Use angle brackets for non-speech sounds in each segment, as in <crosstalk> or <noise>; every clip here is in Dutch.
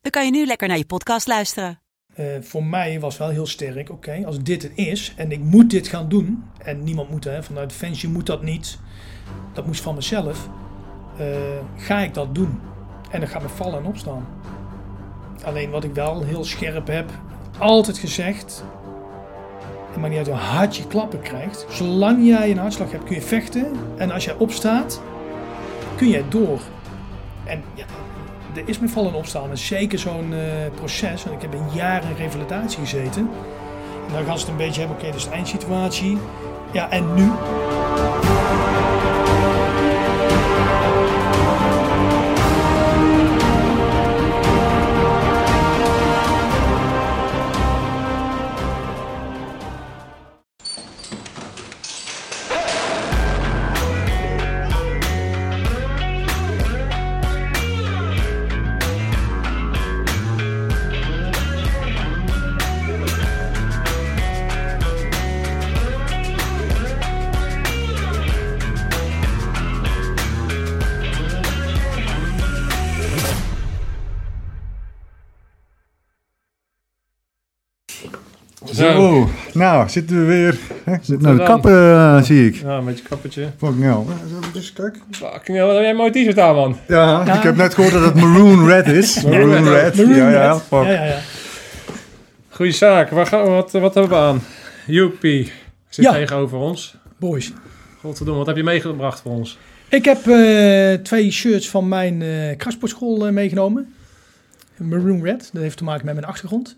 dan kan je nu lekker naar je podcast luisteren. Eh, voor mij was wel heel sterk, oké, als dit het is en ik moet dit gaan doen, en niemand moet, hè, vanuit Defensie moet dat niet, dat moest van mezelf, eh, ga ik dat doen. En dan gaat me vallen en opstaan. Alleen wat ik wel heel scherp heb, altijd gezegd, het maakt niet uit hoe hard je klappen krijgt, zolang jij een hartslag hebt kun je vechten en als jij opstaat, kun jij door. En ja, er is met vallen en opstaan. En zeker zo'n eh, proces. Want ik heb een jaar in revalidatie gezeten. En dan gaan ze het een beetje hebben. Oké, dus de eindsituatie. Ja, en nu? Nou zitten we weer. Hè? Zit nou, de kappen eh, zie ik. Ja, met je kappertje. Fucking hell. Dus kijk. Fucking hell, wat heb jij een mooi t-shirt aan, man. Ja, ik heb net gehoord dat het maroon red is. <laughs> Maroon red. Maroon Ja, ja, fuck. Ja, ja, ja. Goeie zaak. Waar gaan we, wat, wat hebben we aan? Joepie. Zit Ja. tegenover ons. Boys. Godverdomme, wat heb je meegebracht voor ons? Ik heb eh, twee shirts van mijn eh krachtsportschool eh, meegenomen. Maroon Red, dat heeft te maken met mijn achtergrond.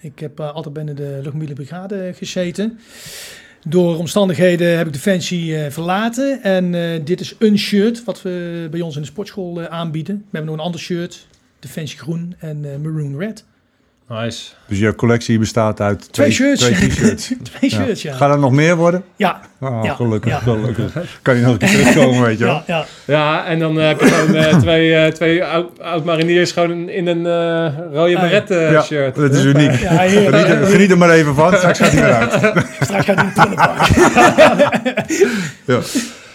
Ik heb eh, altijd binnen de luchtmobiele brigade gezeten. Door omstandigheden heb ik Defensie eh, verlaten. En eh, dit is een shirt wat we bij ons in de sportschool eh, aanbieden. We hebben nog een ander shirt. Defensie groen en Maroon Red. Nice. Dus je collectie bestaat uit Twee, twee, shirts. Twee t-shirts. <laughs> twee shirts, ja. Gaat er nog meer worden? Ja, Oh, Ja. gelukkig, Ja. gelukkig. Kan je nog een keer <laughs> terugkomen, weet je wel. ja, ja. Ja, en dan eh, heb je gewoon eh, twee, eh, twee oud- oud-mariniers gewoon in een eh, rode Ah, beret eh, Ja, shirt. dat is uniek. ja. Geniet, er- geniet er maar even van, straks gaat hij weer uit. <laughs> Straks gaat hij in. Ja.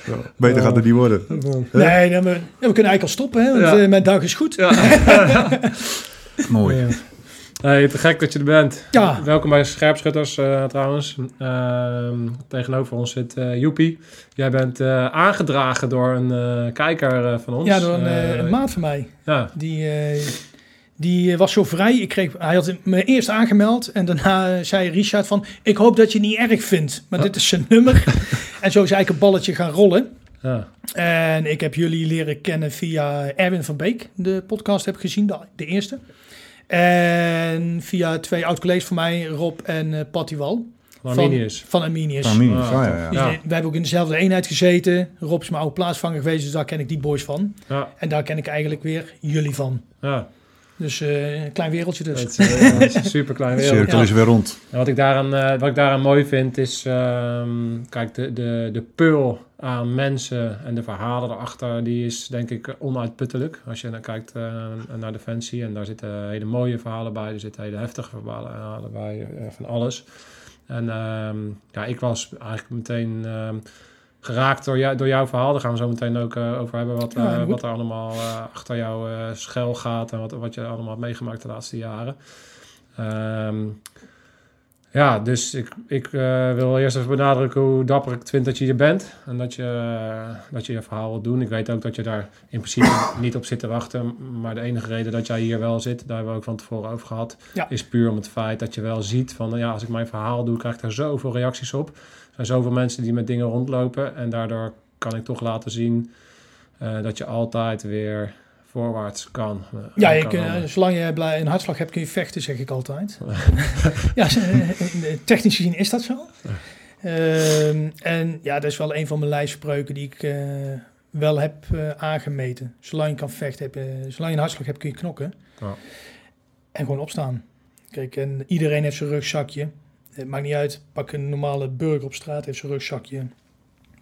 Ja, Beter gaat het niet worden. Nee, nee, maar, ja, we kunnen eigenlijk al stoppen, hè, want Ja. mijn dag is goed. Ja. Mooi. Hey, te gek dat je er bent. Ja. Welkom bij Scherpschutters eh, trouwens. Ehm, tegenover ons zit eh Joepie. Jij bent eh, aangedragen door een kijker van ons. Ja, door een, een maat van mij. Ja, Die, die was zo vrij. Ik kreeg, hij had me eerst aangemeld en daarna zei Richard van... Ik hoop dat je het niet erg vindt, maar dit is zijn nummer. <laughs> en zo is eigenlijk een balletje gaan rollen. ja. En ik heb jullie leren kennen via Erwin van Beek. De podcast heb ik gezien, de, de eerste. En via twee oud-collega's van mij, Rob en eh Patty Wal. Arminius. Van, van Arminius. Arminius, Ah, ah, ja, ja. Dus, Ja. Wij hebben ook in dezelfde eenheid gezeten. Rob is mijn oude plaatsvanger geweest, dus daar ken ik die boys van. Ja, En daar ken ik eigenlijk weer jullie van. ja. Dus eh, een klein wereldje dus. Het, is, eh, is een super klein De wereld. cirkel Ja. is weer rond. En wat ik daaraan, eh, wat ik daaraan mooi vind is, ehm, kijk, de, de, de pul aan mensen en de verhalen erachter, die is denk ik onuitputtelijk. Als je dan kijkt eh, naar Defensie en daar zitten hele mooie verhalen bij, er zitten hele heftige verhalen bij, van alles. En ehm, ja, ik was eigenlijk meteen ehm, geraakt door, jou, door jouw verhaal. Daar gaan we zo meteen ook eh, over hebben wat, Ja, eh, wat er allemaal eh, achter jouw schuil gaat en wat, wat je allemaal hebt meegemaakt de laatste jaren. Ehm, ja, dus ik, ik wil eerst even benadrukken hoe dapper ik vind dat je hier bent. En dat je, dat je je verhaal wilt doen. Ik weet ook dat je daar in principe <coughs> niet op zit te wachten. Maar de enige reden dat jij hier wel zit, daar hebben we ook van tevoren over gehad, Ja. is puur om het feit dat je wel ziet van, ja, als ik mijn verhaal doe, krijg ik daar zoveel reacties op. Er zijn zoveel mensen die met dingen rondlopen. En daardoor kan ik toch laten zien eh, dat je altijd weer voorwaarts kan. eh, Ja, kan je kun- rollen. zolang je blij- een hartslag hebt kun je vechten, zeg ik altijd. <laughs> ja, eh, eh, technisch gezien is dat zo. Ehm, en ja, dat is wel een van mijn lijfspreuken die ik eh, wel heb eh, aangemeten. Zolang je kan vechten, heb je, zolang je een hartslag hebt kun je knokken. Ja. En gewoon opstaan. Kijk, en iedereen heeft zijn rugzakje. Het maakt niet uit. Pak een normale burger op straat, heeft zijn rugzakje.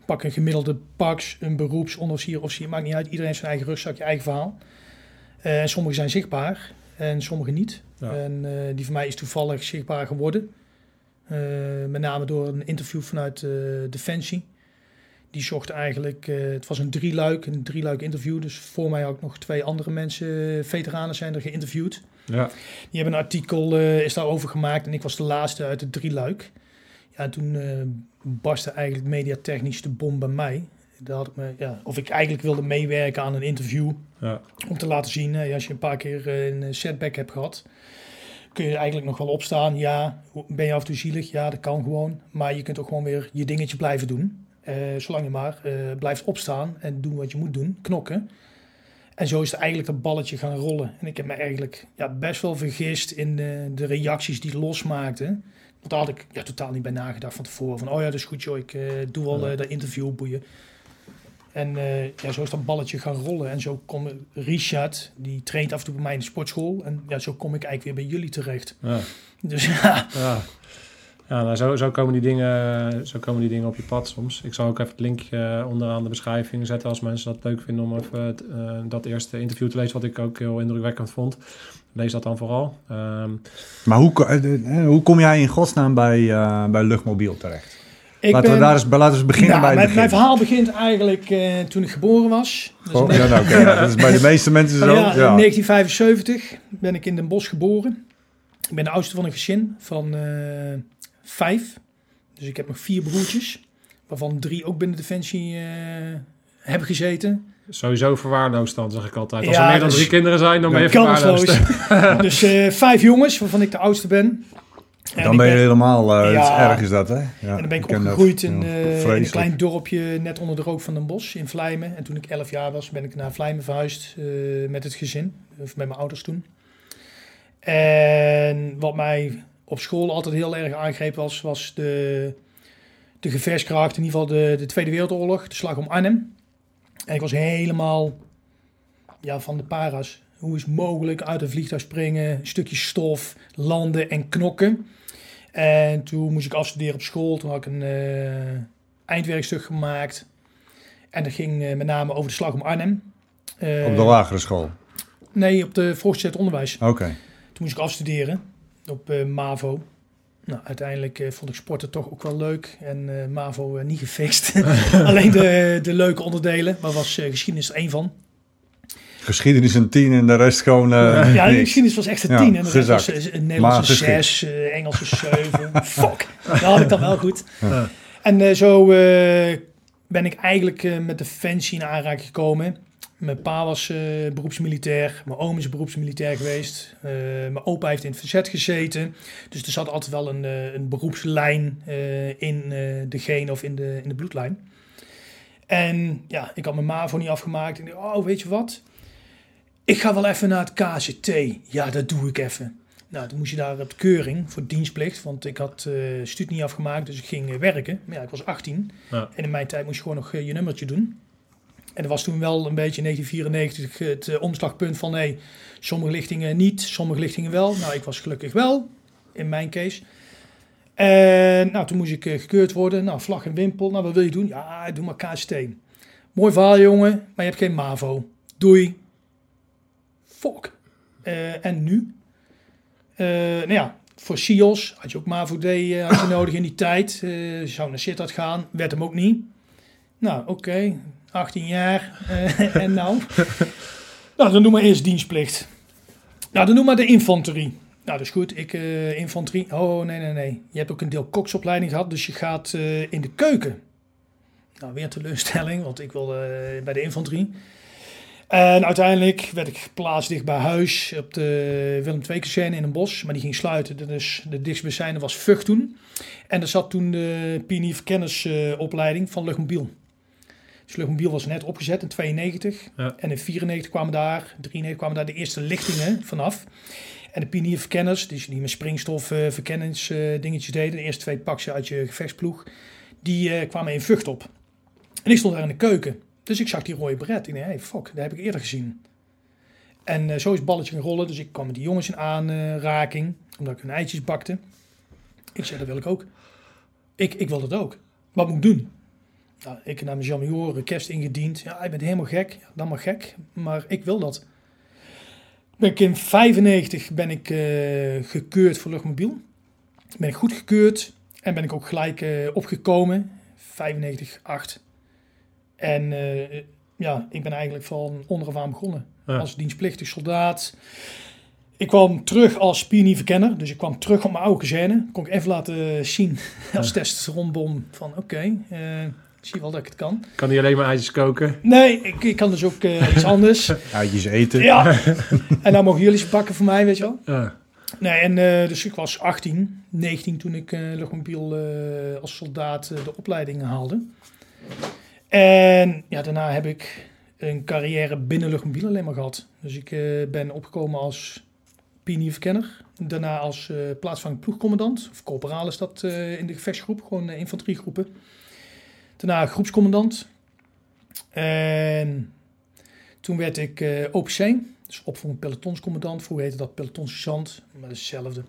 Pak een gemiddelde pax, een beroepsonderofficier, officier. Maakt niet uit. Iedereen heeft zijn eigen rugzakje, eigen verhaal. Eh, En sommige zijn zichtbaar en sommige niet. Ja. En eh, die van mij is toevallig zichtbaar geworden. Eh, met name door een interview vanuit eh, Defensie. Die zocht eigenlijk, eh, het was een drieluik, een drieluik interview. Dus voor mij ook nog twee andere mensen, eh, veteranen zijn er geïnterviewd. Ja. Die hebben een artikel, eh, is daarover gemaakt en ik was de laatste uit het drieluik. Ja, toen eh barstte eigenlijk mediatechnisch de bom bij mij. Daar had ik me, ja, of ik eigenlijk wilde meewerken aan een interview. Ja. Om te laten zien, eh, als je een paar keer een setback hebt gehad, kun je eigenlijk nog wel opstaan. Ja, ben je af en toe zielig? Ja, dat kan gewoon. Maar je kunt ook gewoon weer je dingetje blijven doen. Zolang je maar blijft opstaan en doen wat je moet doen, knokken. En zo is het eigenlijk dat balletje gaan rollen. En ik heb me eigenlijk ja, best wel vergist in de, de reacties die het losmaakte. Want daar had ik ja, totaal niet bij nagedacht van tevoren. Van, oh ja, dat is goed joh, ik eh, doe Ja. eh, dat interview boeien. En eh, ja, zo is dat balletje gaan rollen. En zo kom Richard, die traint af en toe bij mij in de sportschool. En ja, zo kom ik eigenlijk weer bij jullie terecht. Ja. Dus <laughs> ja, Ja, ja nou, zo, zo, komen die dingen, zo komen die dingen op je pad soms. Ik zal ook even het linkje eh, onderaan de beschrijving zetten als mensen dat leuk vinden om even het, eh, dat eerste interview te lezen, wat ik ook heel indrukwekkend vond. Lees dat dan vooral. Ehm, Maar hoe, eh, eh, hoe kom jij in godsnaam bij, eh, bij Luchtmobiel terecht? ik laten, ben- we daar eens, laten we eens beginnen Nou, bij mijn, begin. mijn verhaal begint eigenlijk eh, toen ik geboren was. Dat is Oh, in ja, nou, dat is bij de <laughs> meeste mensen zo. Ja, Ja, in 1975 ben ik in Den Bosch geboren. Ik ben de oudste van een gezin van eh, vijf. Dus ik heb nog vier broertjes, waarvan drie ook binnen Defensie eh, hebben gezeten. sowieso verwaarloosd dan, zeg ik altijd. Als Ja, er meer dan dus- drie kinderen zijn, dan ben je Kansloos. verwaarloosd. <laughs> dus eh, vijf jongens, waarvan ik de oudste ben. En Dan ben je helemaal, eh, Ja. het is erg is dat, hè? Ja, En dan ben ik, dat. opgegroeid in, een klein dorpje net onder de rook van Den Bosch in Vlijmen. En toen ik 11 jaar was, ben ik naar Vlijmen verhuisd eh, met het gezin. Of met mijn ouders toen. En wat mij op school altijd heel erg aangreep was, was de, de gevechtskracht. In ieder geval de, de Tweede Wereldoorlog, de slag om Arnhem. En ik was helemaal ja, van de para's. Hoe is mogelijk uit een vliegtuig springen, een stukje stof, landen en knokken. En toen moest ik afstuderen op school. Toen had ik een eh, eindwerkstuk gemaakt. En dat ging eh, met name over de slag om Arnhem. Eh, Op de lagere school. Nee, op de voortgezet onderwijs. Oké. Toen moest ik afstuderen op eh, MAVO. Nou, uiteindelijk eh, vond ik sporten toch ook wel leuk. En eh, MAVO niet gefixt. <laughs> Alleen de, de leuke onderdelen. Maar was geschiedenis er één van. Geschiedenis een tien en de rest gewoon <laughs> ja, de geschiedenis was echt een Ja, tien. En de rest was een Nederlandse Maar geschikt. zes, eh, Engelse zeven. <laughs> Fuck, dat had ik dan wel goed. Ja. En zo ben ik eigenlijk met Defensie in aanraking gekomen. Mijn pa was eh, beroepsmilitair, mijn oom is beroepsmilitair geweest. Eh, mijn opa heeft in het verzet gezeten. Dus er zat altijd wel een, eh, een beroepslijn in de genen of in de, in de bloedlijn. En ja, ik had mijn MAVO niet afgemaakt. En ik dacht, oh, weet je wat? Ik ga wel even naar het KCT. Ja, dat doe ik even. Nou, toen moest je daar op de keuring voor dienstplicht. Want ik had studie niet afgemaakt, dus ik ging werken. Maar ja, ik was 18. Ja. En in mijn tijd moest je gewoon nog je nummertje doen. En dat was toen wel een beetje in 1994 het eh, omslagpunt van... nee, sommige lichtingen niet, sommige lichtingen wel. Nou, ik was gelukkig wel, in mijn case. En nou, toen moest ik eh, gekeurd worden. Nou, vlag en wimpel. Nou, wat wil je doen? Ja, doe maar KCT. Mooi verhaal, jongen, maar je hebt geen MAVO. Doei. Fuck. Eh, en nu? Eh, nou ja, voor SIOS had je ook MAVO D eh, had je <coughs> nodig in die tijd. Eh zou naar Sittard gaan, werd hem ook niet. Nou, oké, 18 jaar. Eh, <laughs> en nou? nou, dan doe maar eerst dienstplicht. Nou, dan doe maar de infanterie. Nou, dat is goed. Ik, eh, infanterie. Oh, nee, nee, nee. Je hebt ook een deel koksopleiding gehad, dus je gaat eh, in de keuken. Nou, weer teleurstelling, want ik wil eh, bij de infanterie. En uiteindelijk werd ik geplaatst dicht bij huis op de Willem II kazerne in een bos. Maar die ging sluiten, dus de dichtstbijzijnde was Vught toen. En er zat toen de pionierverkennersopleiding van Luchtmobiel. Luchtmobiel was net opgezet in 92. Ja. En in 94 kwamen daar, 93 kwamen daar de eerste lichtingen vanaf. En de pionierverkenners, dus die met springstof eh, verkenningsdingetjes deden, de eerste twee pakjes uit je gevechtsploeg, die eh, kwamen in Vught op. En ik stond daar in de keuken. Dus ik zag die rode beret. Ik dacht, hey, fuck, dat heb ik eerder gezien. En eh, zo is het balletje gaan rollen. Dus ik kwam met die jongens in aanraking, omdat ik hun eitjes bakte. Ik zei, dat wil ik ook. Ik, ik wil dat ook. Wat moet ik doen? Nou, ik naar mijn Jamioor request ingediend. Ja, je bent helemaal gek. Ja, dan maar gek. Maar ik wil dat. Ben ik in 95 ben ik eh, gekeurd voor luchtmobiel. Ben ik goed gekeurd. En ben ik ook gelijk eh, opgekomen. 95, 8. En eh, ja, ik ben eigenlijk van onderaf aan begonnen. Ja. Als dienstplichtig soldaat. Ik kwam terug als pionierverkenner. Dus ik kwam terug op mijn oude kazerne. Kon ik even laten zien <laughs> als testosteronbom van oké, eh, zie wel dat ik het kan. Kan die alleen maar eitjes koken? Nee, ik, ik kan dus ook eh, iets anders. <laughs> Uitjes eten. Ja, <laughs> en dan mogen jullie ze bakken voor mij, weet je wel. Ja. Nee, en eh, dus ik was 18, 19 toen ik eh luchtmobiel als soldaat de opleiding haalde. En ja, daarna heb ik een carrière binnen luchtmobiel alleen maar gehad. Dus ik ben opgekomen als pionierverkenner. Daarna als plaatsvangend ploegcommandant. Of corporaal is dat in de gevechtsgroep, gewoon infanteriegroepen. Daarna groepscommandant. En toen werd ik eh OPC, dus opvolgend pelotonscommandant. Vroeger heette dat pelotonsergeant, maar dat is hetzelfde.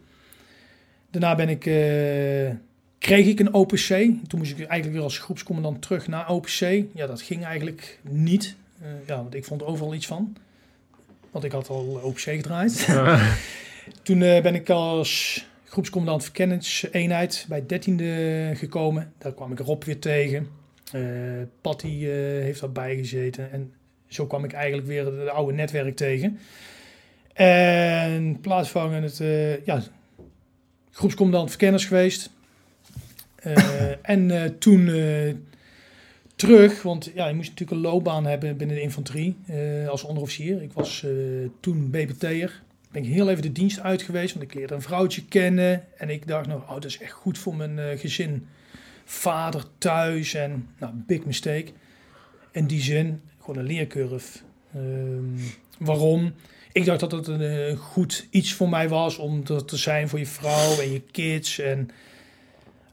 Daarna ben ik, eh, kreeg ik een OPC. Toen moest ik eigenlijk weer als groepscommandant terug naar OPC. Ja, dat ging eigenlijk niet. Eh, ja, want ik vond overal iets van. Want ik had al OPC gedraaid. <laughs> Toen ben ik als groepscommandant verkenningseenheid bij 13e gekomen. Daar kwam ik Rob weer tegen. Eh Patty eh, heeft daarbij gezeten. En zo kwam ik eigenlijk weer het oude netwerk tegen. En plaatsvangend eh ja, groepscommandant verkenners geweest. En toen terug, want ja, je moest natuurlijk een loopbaan hebben binnen de infanterie als onderofficier. Ik was eh, toen BBT'er. Ben ik heel even de dienst uit geweest, want ik leerde een vrouwtje kennen. En ik dacht nog, oh, dat is echt goed voor mijn gezin. Vader thuis en, nou, big mistake. In die zin, gewoon een leercurve. Ehm, waarom? Ik dacht dat het een eh, goed iets voor mij was om er te zijn voor je vrouw en je kids. En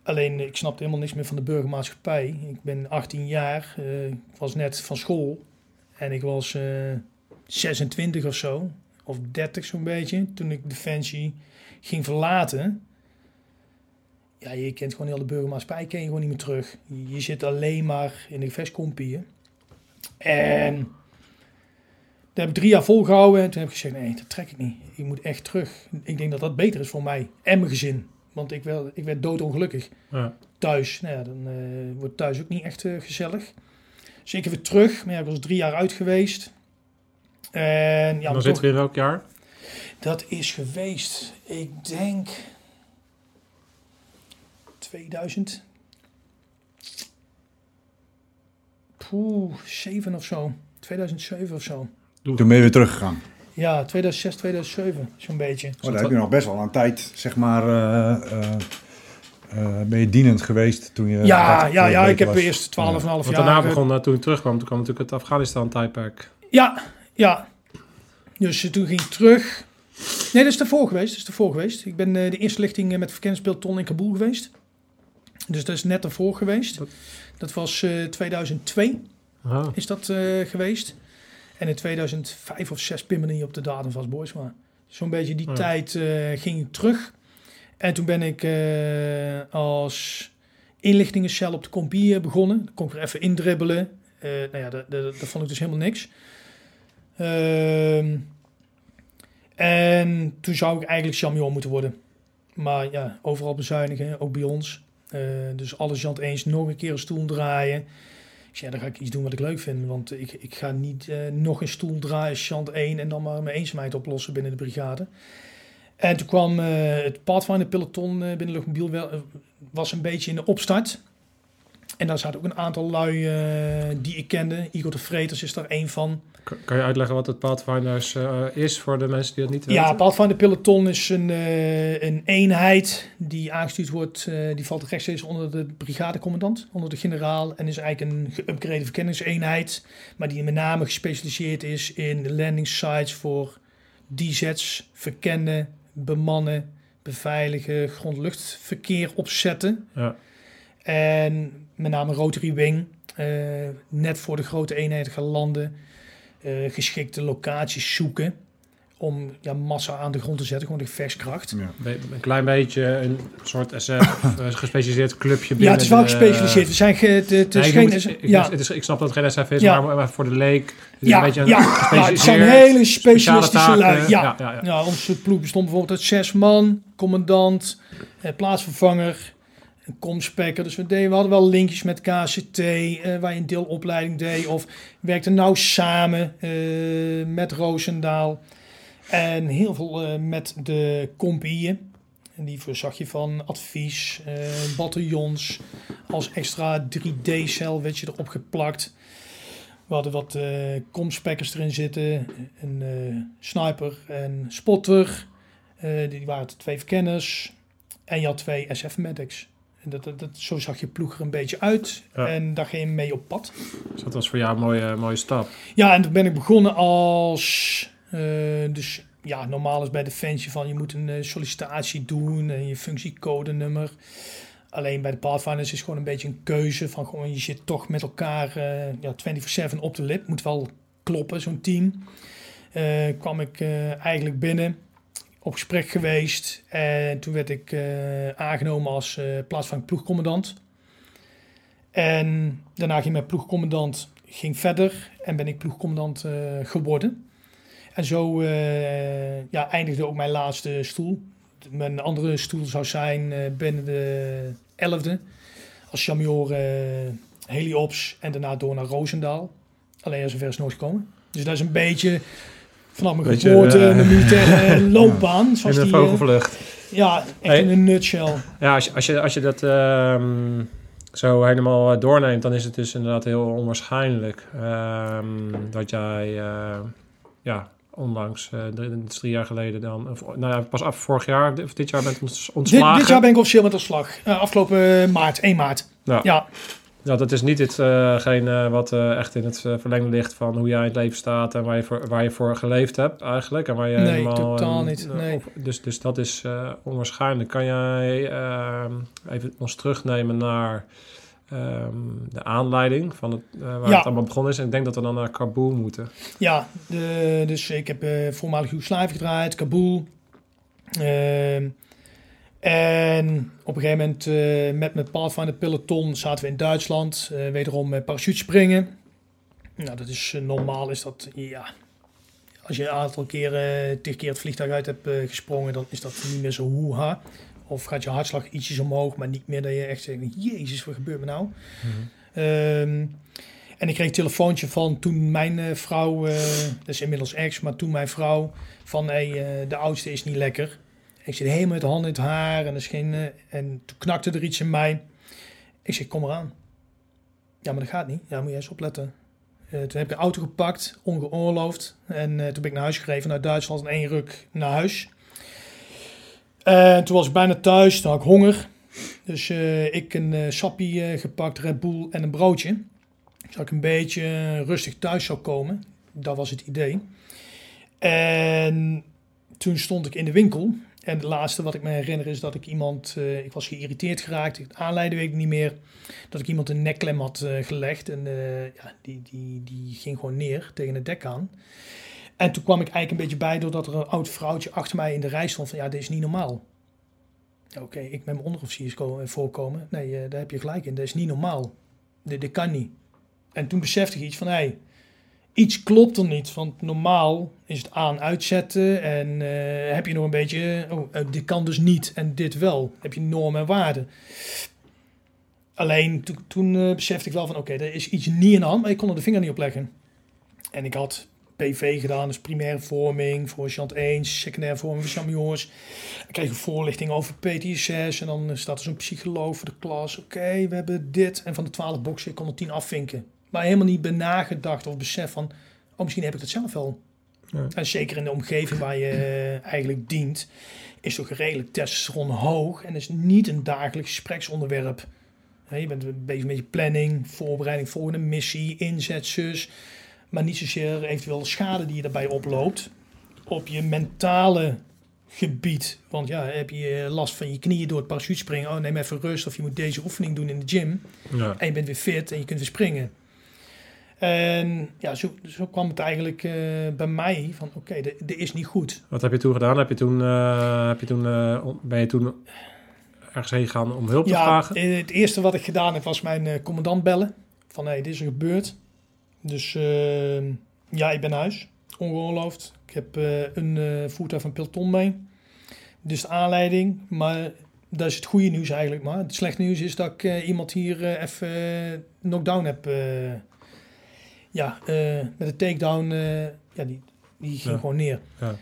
alleen, ik snapte helemaal niks meer van de burgermaatschappij. Ik ben 18 jaar, eh, was net van school. En ik was eh 26 of zo, of 30 zo'n beetje, toen ik Defensie ging verlaten. Ja, je kent gewoon heel de burgermaatschappij, ken je gewoon niet meer terug. Je, zit alleen maar in de gevechtscompieën. En dat heb ik drie jaar volgehouden. En toen heb ik gezegd, nee, dat trek ik niet. Ik moet echt terug. Ik denk dat dat beter is voor mij en mijn gezin. Want ik, wel, ik werd doodongelukkig Ja. thuis. Nou ja, dan eh, wordt thuis ook niet echt eh, gezellig. Dus ik weer terug. Maar ja, ik was drie jaar uit geweest. En ja, dan zitten toch- we in welk jaar? dat is geweest, ik denk 2000. Poeh, 7 of zo. 2007 of zo. Toen ben je weer teruggegaan. Ja, 2006, 2007, zo'n beetje. Oh, daar heb je nog best wel een tijd, zeg maar, eh, eh, eh, ben je dienend geweest toen je... Ja, dat ja, ja, ik heb was. eerst 12,5 Want jaar. daarna eh, begon, toen ik terugkwam, toen kwam natuurlijk het Afghanistan-tijdperk. Ja, ja. Dus toen ging ik terug. Nee, dat is ervoor geweest. Dat is ervoor geweest. Ik ben eh, de eerste lichting met verkenningspeloton in Kabul geweest. Dus dat is net ervoor geweest. Dat- Dat was eh 2002 Ah, is dat eh, geweest. En in 2005 of 6 pin me niet op de datum vast, boys. Maar zo'n beetje die Ja. tijd eh, ging ik terug. En toen ben ik eh, als inlichtingencel op de compie eh, begonnen. Dan kon ik er even indribbelen. Eh nou ja, dat, dat, dat vond ik dus helemaal niks. Ehm, en toen zou ik eigenlijk champion moeten worden. Maar ja, overal bezuinigen, ook bij ons. Eh, dus alles Jant eens nog een keer een stoel draaien. Ja, dan ga ik iets doen wat ik leuk vind. Want ik, ik ga niet eh, nog een stoel draaien, chant 1 en dan maar mijn eenzaamheid oplossen binnen de brigade. En toen kwam eh, het Pathfinder peloton binnen Luchtmobiel was een beetje in de opstart. En daar zaten ook een aantal lui eh, die ik kende. Igor de Vreters is daar één van. Kan kan je uitleggen wat het Pathfinders eh, is voor de mensen die dat niet Ja, weten? Pathfinder peloton is een, eh, een eenheid die aangestuurd wordt. die valt rechtstreeks onder de brigadecommandant, onder de generaal. En is eigenlijk een geüpgrade verkenningseenheid. Maar die met name gespecialiseerd is in landing sites voor DZ's, verkennen, bemannen, beveiligen, grond-luchtverkeer opzetten. Ja. En met name Rotary Wing, eh, net voor de grote eenheden gaan landen. eh, geschikte locaties zoeken. om ja, massa aan de grond te zetten, gewoon de gevechtskracht. Ja. Een klein beetje een soort SF, <coughs> een gespecialiseerd clubje Ja, het is wel binnen gespecialiseerd. We zijn ge, het, Nee, geen... ik, ja, het is, ik snap dat het geen SF is, Ja. maar, maar voor de leek. Het is ja, een beetje een ja, ja, het zijn hele speciale specialistische lui. taken. Ja. Ja, ja, ja. Ja, onze ploeg bestond bijvoorbeeld uit zes man, commandant, eh, plaatsvervanger, een komspekker. Dus we, deden, we hadden wel linkjes met KCT, eh, waar je een deelopleiding deed. Of werkten nou samen eh, met Roosendaal. En heel veel eh, met de compieën. En die voorzag je van advies, bataljons. Als extra 3D-cel werd je erop geplakt. We hadden wat eh komspekkers erin zitten. Een sniper en spotter. Die waren twee verkenners. En je had twee SF-medics. En dat, dat, dat- zo zag je ploeg er een beetje uit. Ja. En daar ging je mee op pad. Dus dat was voor jou een mooie, mooie stap. Ja, en toen ben ik begonnen als... eh, dus ja, normaal is bij Defensie van je moet een eh, sollicitatie doen en je functiecodenummer. Alleen bij de Pathfinders is het gewoon een beetje een keuze van gewoon je zit toch met elkaar eh ja, 24/7 op de lip. Moet wel kloppen, zo'n team. Kwam ik eigenlijk binnen, op gesprek geweest en toen werd ik eh, aangenomen als eh plaatsvervangend ploegcommandant. En daarna ging mijn ploegcommandant ging verder en ben ik ploegcommandant eh, geworden. En zo ja, eindigde ook mijn laatste stoel. Mijn andere stoel zou zijn binnen de 11e als eh Heliops en daarna door naar Roosendaal. Alleen als zover is nooit gekomen. Dus dat is een beetje vanaf mijn geboorte, eh, mijn militaire <laughs> loopbaan. Zoals In een die, eh, vogelvlucht. ja, echt Hey. in een nutshell. Ja, als je, als je, als je dat ehm, zo helemaal eh, doorneemt, dan is het dus inderdaad heel onwaarschijnlijk ehm, dat jij, eh, ja, onlangs, eh, drie, jaar geleden dan, of, nou ja, pas af vorig jaar, of dit jaar bent ont- Dit, ontslagen. dit jaar ben ik officieel met ontslag. Eh, afgelopen maart, 1 maart. Ja. Ja, Ja, dat is niet hetgeen wat eh, echt in het eh, verlengde ligt van hoe jij in het leven staat en waar je voor, waar je voor geleefd hebt eigenlijk. En waar je Nee, helemaal, totaal eh, niet, eh, nee. op- dus, dus dat is eh, onwaarschijnlijk. Kan jij ehm, even ons terugnemen naar ehm, de aanleiding van het, eh, waar Ja. het allemaal begonnen is? En ik denk dat we dan naar Kabul moeten. Ja, de, dus ik heb eh voormalig Joegoslavië gedraaid, Kabul. Ehm, en op een gegeven moment eh, met mijn Pathfinder peloton zaten we in Duitsland. eh, wederom uh, parachutespringen. Nou, dat is eh, normaal is dat, ja... Als je een aantal keren, tig keer het vliegtuig uit hebt gesprongen, dan is dat niet meer zo hoeha. Of gaat je hartslag ietsjes omhoog, maar niet meer dat je echt zegt, jezus, wat gebeurt me nou? Ehm, en ik kreeg een telefoontje van toen mijn vrouw, eh, dat is inmiddels ex, maar toen mijn vrouw, van hey, de oudste is niet lekker. Ik zit helemaal met de handen in het haar en, er is geen, en toen knakte er iets in mij. Ik zeg, kom eraan. Ja, maar dat gaat niet. Ja, moet je eens opletten. Eh, toen heb ik de auto gepakt, ongeoorloofd. En eh, toen ben ik naar huis gereden vanuit Duitsland in één ruk naar huis. En toen was ik bijna thuis, toen had ik honger. Dus eh, ik een sappie gepakt, Red Bull en een broodje. Zodat ik een beetje rustig thuis zou komen. Dat was het idee. En toen stond ik in de winkel. En het laatste wat ik me herinner is dat ik iemand... eh, ik was geïrriteerd geraakt. Het aanleiden weet ik niet meer. Dat ik iemand een nekklem had eh, gelegd. En eh, ja, die, die, die ging gewoon neer tegen het dek aan. En toen kwam ik eigenlijk een beetje bij doordat er een oud vrouwtje achter mij in de rij stond. Van ja, dit is niet normaal. Oké, ik met mijn onderofficiers ko- voorkomen. Nee, daar heb je gelijk in. Dat is niet normaal. Dit, dit kan niet. En toen besefte ik iets van, hé, hey, iets klopt er niet. Want normaal is het aan uitzetten en eh, heb je nog een beetje, oh, eh, dit kan dus niet en dit wel. heb je normen en waarden. Alleen to- toen eh, besefte ik wel van, oké, er is iets niet in hand, maar ik kon er de vinger niet op leggen. En ik had PV gedaan, dus primaire vorming voor Chant 1, secundaire vorming voor champignons. Ik kreeg een voorlichting over PTSS en dan staat er zo'n psycholoog voor de klas. Oké, we hebben dit. En van de 12 boxen, kon er 10 afvinken. Maar helemaal niet bij nagedacht of besef van, oh misschien heb ik dat zelf wel. Ja. En zeker in de omgeving waar je eh, eigenlijk dient, is toch redelijk testosteron hoog. En is niet een dagelijks gespreksonderwerp. Je bent bezig met je planning, voorbereiding, volgende missie, inzetsus. Maar niet zozeer eventueel de schade die je daarbij oploopt op je mentale gebied. Want ja, heb je last van je knieën door het parachutespringen. Oh, neem even rust. Of je moet deze oefening doen in de gym. Ja. En je bent weer fit en je kunt weer springen. En ja, zo, zo kwam het eigenlijk eh, bij mij van oké, dit dit is niet goed. Wat heb je toen gedaan? Heb je toen, eh, heb je toen, eh, ben je toen ergens heen gegaan om hulp te vragen? het eerste wat ik gedaan heb was mijn commandant bellen. Van hé, dit is er gebeurd. Dus eh, ja, ik ben huis. Ongeoorloofd. Ik heb een voertuig van peloton mee. Dus de aanleiding. Maar dat is het goede nieuws eigenlijk. Maar het slechte nieuws is dat ik iemand hier even knockdown heb. Eh, ja, eh, met een takedown. eh, ja, die, die ging Ja. gewoon neer. Ja.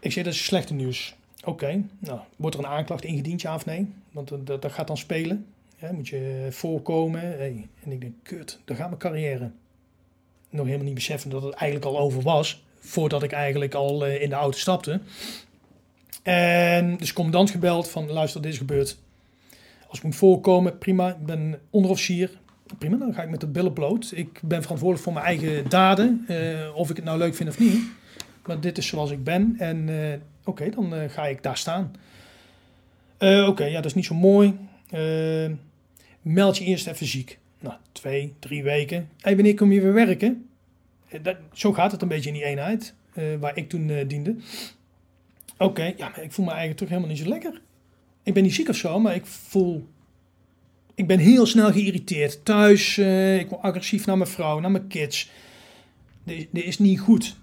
Ik zeg, dat is slechte nieuws. Oké, nou, wordt er een aanklacht ingediend, ja of nee? Want dat, dat, dat gaat dan spelen. Ja, moet je voorkomen. Hey. En ik denk, kut, daar gaat mijn carrière. Nog helemaal niet beseffen dat het eigenlijk al over was. Voordat ik eigenlijk al eh, in de auto stapte. En dus commandant gebeld van, luister, dit is gebeurd. Als ik moet voorkomen, prima. Ik ben onderofficier. Prima, dan ga ik met de billen bloot. Ik ben verantwoordelijk voor mijn eigen daden. eh, of ik het nou leuk vind of niet. Maar dit is zoals ik ben. En eh, oké, dan eh, ga ik daar staan. Oké, ja, dat is niet zo mooi. Meld je eerst even ziek. Nou, twee, drie weken. Hey, wanneer kom je weer werken? Dat, zo gaat het een beetje in die eenheid. waar ik toen diende. Oké, ja, maar ik voel me eigenlijk toch helemaal niet zo lekker. Ik ben niet ziek of zo, maar ik voel... Ik ben heel snel geïrriteerd. Thuis, eh, ik word agressief naar mijn vrouw, naar mijn kids. Dit, dit is niet goed.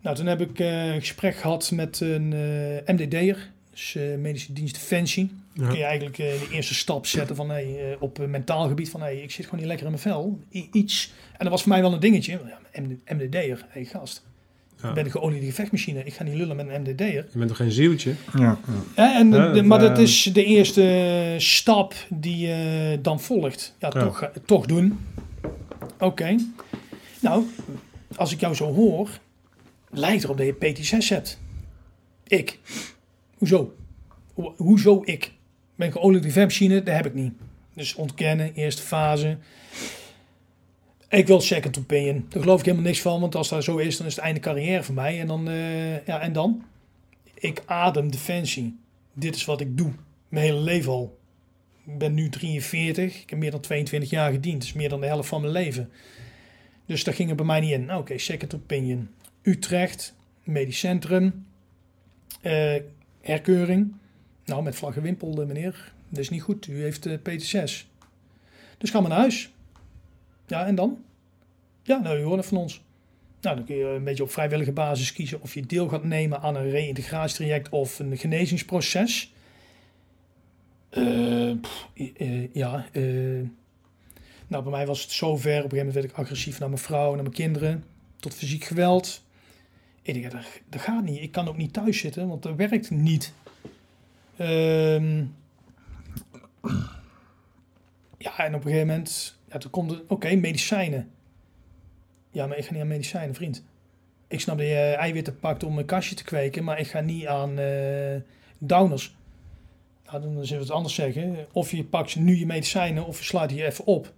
Nou, toen heb ik eh, een gesprek gehad met een eh, MDD'er, dus Medische Dienst Defensie. Ja. Kun je eigenlijk de eerste stap zetten van, hey, op mentaal gebied van hey, ik zit gewoon niet lekker in mijn vel. I- iets. En dat was voor mij wel een dingetje. Ja, MD, MDD'er, hey gast. Ja. Ik ben een geoliede gevechtmachine. Ik ga niet lullen met een MDD'er. Je bent toch geen zieltje? Ja, ja. Ja, en de- Ja, de- maar dat, dat eh, is de eerste stap die eh, dan volgt. Ja, Ja. Toch, eh, toch doen. Oké. Nou, als ik jou zo hoor, lijkt erop dat je PT6 hebt. Ik. Hoezo? Ho- hoezo ik? Ik ben geoliede ventmachine, dat heb ik niet. Dus ontkennen, eerste fase. Ik wil second opinion. Daar geloof ik helemaal niks van, want als dat zo is, dan is het einde carrière voor mij. En dan, eh, ja, en dan? Ik adem defensie. Dit is wat ik doe. Mijn hele leven al. Ik ben nu 43. Ik heb meer dan 22 jaar gediend. Dat is meer dan de helft van mijn leven. Dus daar ging het bij mij niet in. Nou, Oké, second opinion. Utrecht, medisch centrum. eh, herkeuring. Nou, met vlag en wimpel, eh, meneer. Dat is niet goed. U heeft eh PT6. Dus ga maar naar huis. Ja, en dan? Ja, nou, u hoort het van ons. Nou, dan kun je een beetje op vrijwillige basis kiezen of je deel gaat nemen aan een reïntegratietraject of een genezingsproces. Eh, pff, eh, ja, eh, nou, bij mij was het zover. Op een gegeven moment werd ik agressief naar mijn vrouw, naar mijn kinderen, tot fysiek geweld. Ik denk, dat, dat gaat niet. Ik kan ook niet thuis zitten, want dat werkt niet. Ehm, ja, en op een gegeven moment, ja, toen komt het, oké, medicijnen. Ja, maar ik ga niet aan medicijnen, vriend. Ik snap dat je eiwitten pakt om een kastje te kweken, maar ik ga niet aan eh downers. Nou, dan zullen we het anders zeggen. Of je pakt nu je medicijnen of je slaat die even op.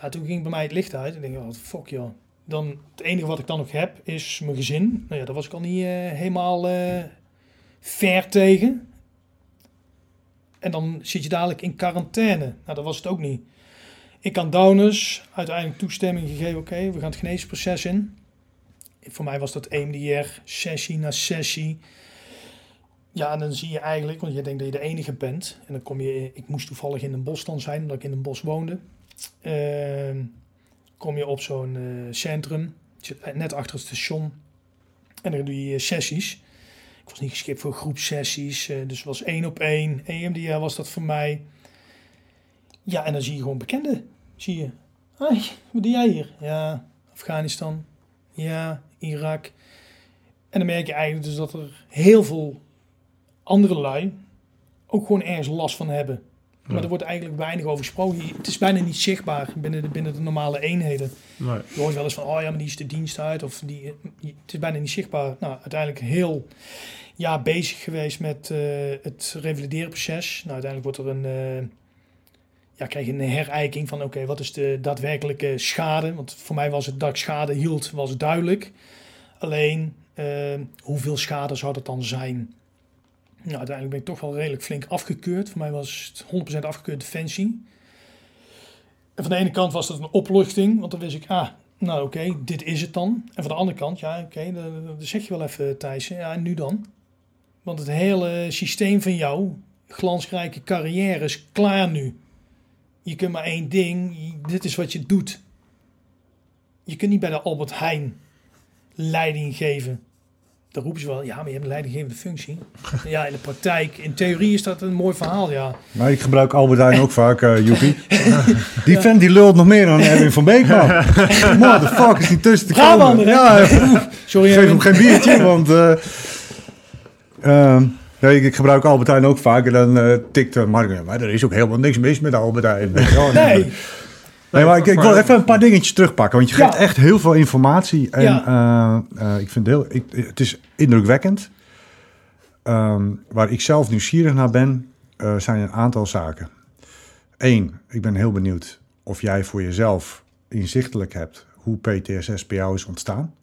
Ja, toen ging bij mij het licht uit. Ik denk, wat fuck joh. Dan, het enige wat ik dan nog heb is mijn gezin. Nou ja, daar was ik al niet eh, helemaal eh ver tegen. En dan zit je dadelijk in quarantaine. Nou, dat was het ook niet. Ik kan downers uiteindelijk toestemming gegeven. Oké, we gaan het geneesproces in. Voor mij was dat EMDR, sessie na sessie. Ja, en dan zie je eigenlijk, want je denkt dat je de enige bent. En dan kom je, ik moest toevallig in een bos dan zijn, omdat ik in een bos woonde. Ehm, kom je op zo'n eh, centrum, net achter het station. En dan doe je sessies. Ik was niet geschikt voor groepsessies, eh, dus was één op één. EMDR was dat voor mij. Ja, en dan zie je gewoon bekenden. Zie je, hey, wat doe jij hier? Ja, Afghanistan. Ja, Irak. En dan merk je eigenlijk dus dat er heel veel andere lui ook gewoon ergens last van hebben. Maar Ja. er wordt eigenlijk weinig over gesproken. Het is bijna niet zichtbaar binnen de, binnen de normale eenheden. Nee. Je hoort wel eens van, oh ja, maar die is de dienst uit. Of die, het is bijna niet zichtbaar. Nou, uiteindelijk heel jaar bezig geweest met eh, het revaliderenproces. Nou, uiteindelijk wordt er een, eh, ja, krijg je een herijking van, oké, wat is de daadwerkelijke schade? Want voor mij was het dat ik schade hield, was duidelijk. Alleen, eh, hoeveel schade zou dat dan zijn? Nou, uiteindelijk ben ik toch wel redelijk flink afgekeurd. Voor mij was het 100% afgekeurd defensie. En van de ene kant was dat een opluchting, want dan wist ik, ah, nou oké, dit is het dan. En van de andere kant, ja oké, dan, dan zeg je wel even Thijs, ja en nu dan? Want het hele systeem van jou, glansrijke carrière, is klaar nu. Je kunt maar één ding, dit is wat je doet. Je kunt niet bij de Albert Heijn leiding geven. Dan roepen ze wel, ja, maar je hebt een leidinggevende functie. <laughs> Ja, in de praktijk, in theorie is dat een mooi verhaal, ja. Maar ik gebruik Albert Heijn ook vaak, eh Joepie. <laughs> Die vent die lult nog meer dan Erwin van Beek, man. <laughs> Motherfuck, is die tussen te komen. Ja, Sorry, geef hem geen biertje, want... eh, ehm, ja, ik, ik gebruik Albert Heijn ook vaak en dan eh tikt uh, Mark, maar er is ook helemaal niks mis met Albert Heijn. Weet je wel. Nee, Nee, maar ik, ik wil even een paar dingetjes terugpakken, want je Ja. geeft echt heel veel informatie. En Ja. eh, eh, ik vind het heel, ik, het is indrukwekkend. Ehm, waar ik zelf nieuwsgierig naar ben, zijn een aantal zaken. Eén, ik ben heel benieuwd of jij voor jezelf inzichtelijk hebt hoe PTSS bij jou is ontstaan.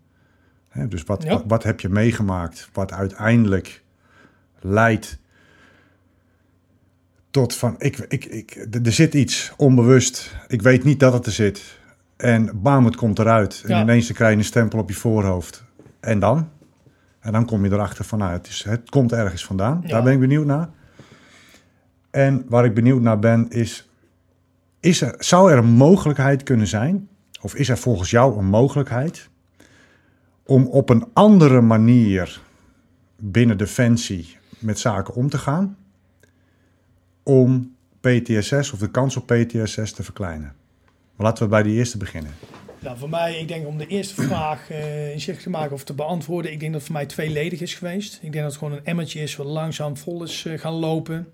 Hè, dus wat, Ja. wat, wat heb je meegemaakt wat uiteindelijk leidt tot van, ik, ik, ik, er zit iets onbewust. Ik weet niet dat het er zit. En bam, het komt eruit. En Ja. ineens krijg je een stempel op je voorhoofd. En dan? En dan kom je erachter van, nou, het, is, het komt ergens vandaan. Ja. Daar ben ik benieuwd naar. En waar ik benieuwd naar ben, is, is er, zou er een mogelijkheid kunnen zijn, of is er volgens jou een mogelijkheid, om op een andere manier binnen Defensie met zaken om te gaan, om PTSS of de kans op PTSS te verkleinen? Maar laten we bij die eerste beginnen. Nou, voor mij, ik denk om de eerste vraag eh inzichtelijk te maken of te beantwoorden, ik denk dat het voor mij tweeledig is geweest. Ik denk dat het gewoon een emmertje is wat langzaam vol is eh, gaan lopen.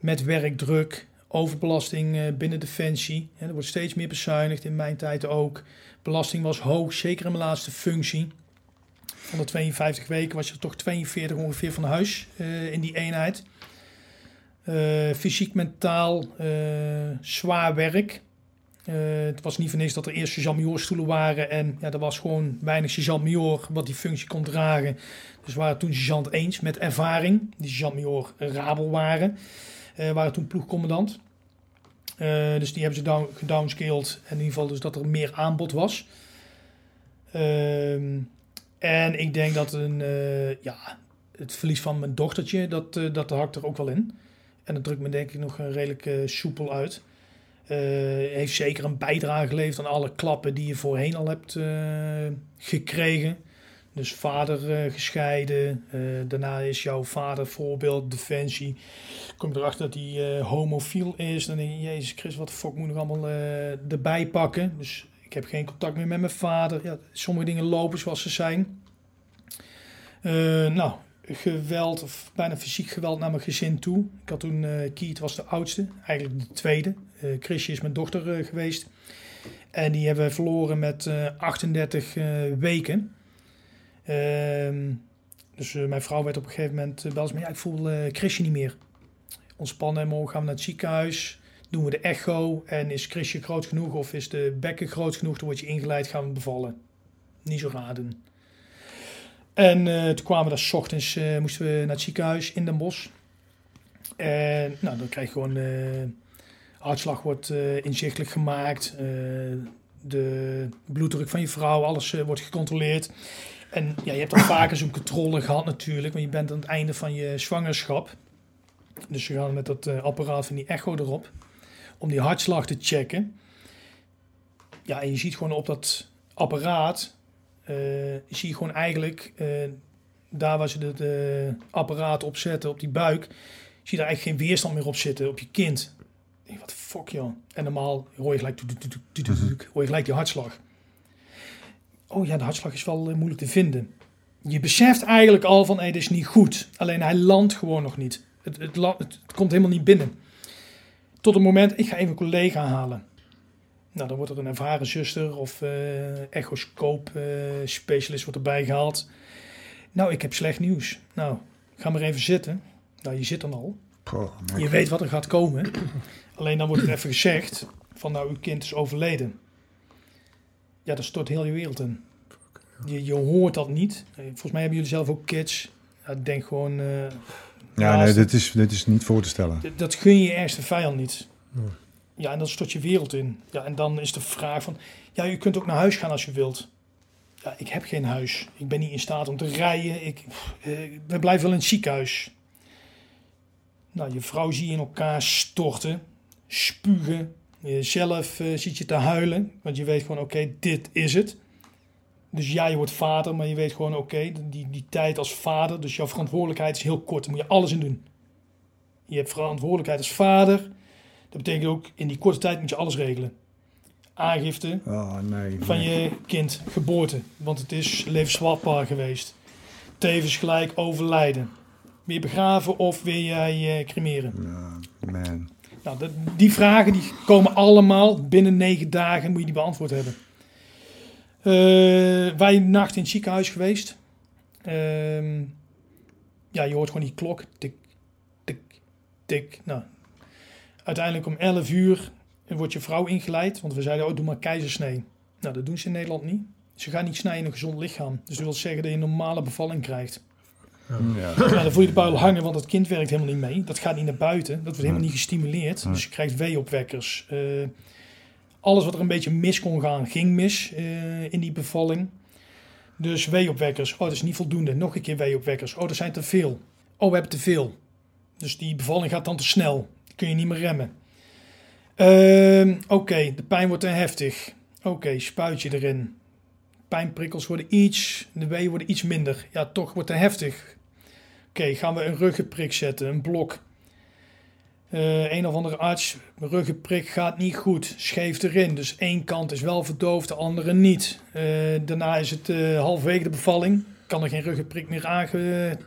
Met werkdruk, overbelasting eh, binnen Defensie. Er wordt steeds meer bezuinigd, in mijn tijd ook. Belasting was hoog, zeker in mijn laatste functie. Van de 52 weken was je toch 42 ongeveer van huis eh, in die eenheid. Eh, fysiek, mentaal, eh, zwaar werk. Het was niet voor niks dat er eerst sergeant stoelen waren. En ja, er was gewoon weinig sergeant-major wat die functie kon dragen. Dus waren toen sergeant eens met ervaring. Die sergeant-major rabel waren. Waren toen ploegcommandant. Dus die hebben ze down, gedownscaled. En in ieder geval dus dat er meer aanbod was. Ehm, en ik denk dat een, eh, ja, het verlies van mijn dochtertje, dat, eh, dat hakt er ook wel in. En dat drukt me denk ik nog redelijk eh, soepel uit. Heeft zeker een bijdrage geleverd aan alle klappen die je voorheen al hebt gekregen. Dus vader gescheiden. daarna is jouw vader voorbeeld defensie. Kom erachter dat hij homofiel is. Dan denk je, jezus Chris, wat de fuck moet ik allemaal erbij pakken? Dus ik heb geen contact meer met mijn vader. Ja, sommige dingen lopen zoals ze zijn. Eh, nou, geweld, of bijna fysiek geweld naar mijn gezin toe. Ik had toen, eh Kiet was de oudste, eigenlijk de tweede. Eh Chrisje is mijn dochter geweest. En die hebben we verloren met eh, 38 eh, weken. Ehm, dus mijn vrouw werd op een gegeven moment uh, me, ja, ik voel Chrisje niet meer. Ontspannen, morgen gaan we naar het ziekenhuis. Doen we de echo en is Chrisje groot genoeg of is de bekken groot genoeg, dan word je ingeleid, gaan we bevallen. Niet zo raar doen. En uh, toen kwamen we daar ochtends, uh, moesten we naar het ziekenhuis in Den Bosch. En nou, dan krijg je gewoon, uh, hartslag wordt inzichtelijk gemaakt. De bloeddruk van je vrouw, alles wordt gecontroleerd. En ja, je hebt al vaker zo'n controle gehad natuurlijk, want je bent aan het einde van je zwangerschap. Dus we gaan met dat apparaat van die echo erop, om die hartslag te checken. Ja, en je ziet gewoon op dat apparaat, uh, zie je gewoon eigenlijk, uh, daar waar ze het apparaat op zetten, op die buik, zie je daar eigenlijk geen weerstand meer op zitten, op je kind. Denk, wat fuck joh. En normaal hoor je gelijk, hoor je gelijk die hartslag. Oh ja, de hartslag is wel uh, moeilijk te vinden. Je beseft eigenlijk al van, hé, hey, dit is niet goed. Alleen hij landt gewoon nog niet. Het, het, het, het, komt helemaal niet binnen. Tot het moment, ik ga even een collega halen. Nou, dan wordt er een ervaren zuster of uh, echoscoop uh, specialist wordt erbij gehaald. Nou, ik heb slecht nieuws. Nou, ga maar even zitten. Nou, je zit dan al. Oh, je weet wat er gaat komen. Alleen dan wordt het even gezegd van, nou, uw kind is overleden. Ja, dat stort heel je wereld in. Je, je hoort dat niet. Volgens mij hebben jullie zelf ook kids. Ja, denk gewoon... Uh, ja, nee, dit is, dit is niet voor te stellen. Dat gun je je ergste vijand niet. Ja. Ja, en dan stort je wereld in. Ja, en dan is de vraag van, ja, je kunt ook naar huis gaan als je wilt. Ja, ik heb geen huis. Ik ben niet in staat om te rijden. Ik, eh, we blijven wel in het ziekenhuis. Nou, je vrouw zie je in elkaar storten, spugen. Jezelf uh, ziet je te huilen, want je weet gewoon, oké, dit is het. Dus ja, je wordt vader, maar je weet gewoon, oké, die, die tijd als vader, dus jouw verantwoordelijkheid is heel kort. Daar moet je alles in doen. Je hebt verantwoordelijkheid als vader. Dat betekent ook, in die korte tijd moet je alles regelen. Aangifte Oh, nee. van je kind, geboorte. Want het is levensvatbaar geweest. Tevens gelijk overlijden. Wil je begraven of wil jij eh, cremeren? Man. Nou, die vragen die komen allemaal binnen negen dagen moet je die beantwoord hebben. Eh, wij nacht in het ziekenhuis geweest. Ehm, ja, je hoort gewoon die klok. Tik, tik, tik. Nou, uiteindelijk om 11 uur wordt je vrouw ingeleid. Want we zeiden, oh, doe maar keizersnee. Nou, dat doen ze in Nederland niet. Ze gaan niet snijden in een gezond lichaam. Dus dat wil zeggen dat je een normale bevalling krijgt. Ja. Ja, dan voel je de buil hangen, want het kind werkt helemaal niet mee. Dat gaat niet naar buiten. Dat wordt helemaal niet gestimuleerd. Dus je krijgt weeopwekkers. Eh, alles wat er een beetje mis kon gaan, ging mis eh, in die bevalling. Dus weeopwekkers. Oh, dat is niet voldoende. Nog een keer weeopwekkers. Oh, er zijn te veel. Oh, we hebben te veel. Dus die bevalling gaat dan te snel. Kun je niet meer remmen. Ehm, Oké, de pijn wordt te heftig. Oké, spuitje erin. Pijnprikkels worden iets, de weeën worden iets minder. Ja, toch wordt te heftig. Oké, gaan we een ruggenprik zetten, een blok. Eh, een of andere arts, ruggenprik gaat niet goed, scheef erin. Dus één kant is wel verdoofd, de andere niet. Eh, daarna is het eh halverwege de bevalling. Kan er geen ruggenprik meer aange...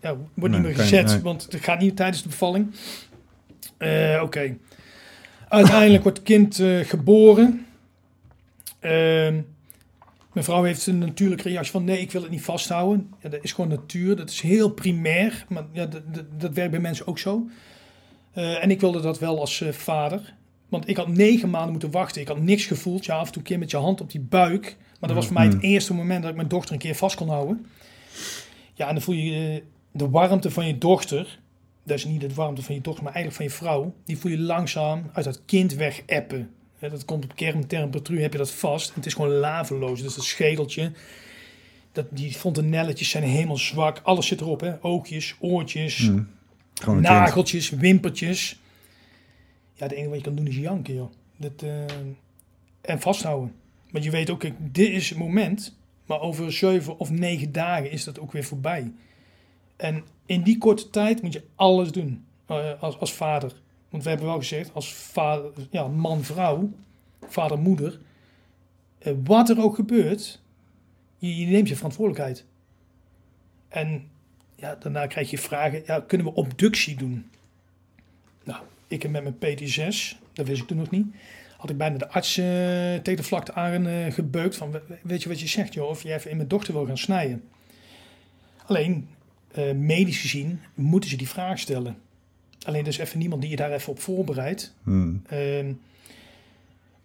Ja, wordt Nee, niet meer gezet, nee. want het gaat niet tijdens de bevalling. Oké. Uiteindelijk wordt het kind geboren. Ehm mijn vrouw heeft een natuurlijke reactie van nee, ik wil het niet vasthouden. Ja, dat is gewoon natuur, dat is heel primair, maar ja, dat, dat, dat werkt bij mensen ook zo. Eh, en ik wilde dat wel als eh, vader. Want ik had negen maanden moeten wachten. Ik had niks gevoeld. Ja, af en toe een keer met je hand op die buik. Maar dat was voor mij het eerste moment dat ik mijn dochter een keer vast kon houden. Ja, en dan voel je eh, de warmte van je dochter. Dat is niet de warmte van je dochter, maar eigenlijk van je vrouw. Die voel je langzaam uit dat kind weg appen. Dat komt op kerntemperatuur, heb je dat vast. En het is gewoon laveloos. Dus dat schedeltje, dat, die fontanelletjes zijn helemaal zwak. Alles zit erop, hè. oogjes, oortjes, Nageltjes, wimpertjes. Ja, het enige wat je kan doen is janken, joh. Dat, eh, en vasthouden. Want je weet ook, dit is het moment. Maar over zeven of negen dagen is dat ook weer voorbij. En in die korte tijd moet je alles doen eh, als, als vader. Want we hebben wel gezegd, als vader, ja, man, vrouw, vader, moeder. eh, wat er ook gebeurt, je, je neemt je verantwoordelijkheid. En ja, daarna krijg je vragen, ja, kunnen we obductie doen? Nou, ik heb met mijn PT6, dat wist ik toen nog niet, had ik bijna de arts eh, tegen de vlakte aan eh, gebeukt van, "We- weet je wat je zegt joh, of je even in mijn dochter wil gaan snijden. Alleen, eh, medisch gezien, moeten ze die vraag stellen. Alleen, er is even niemand die je daar even op voorbereidt. Hmm. Ehm,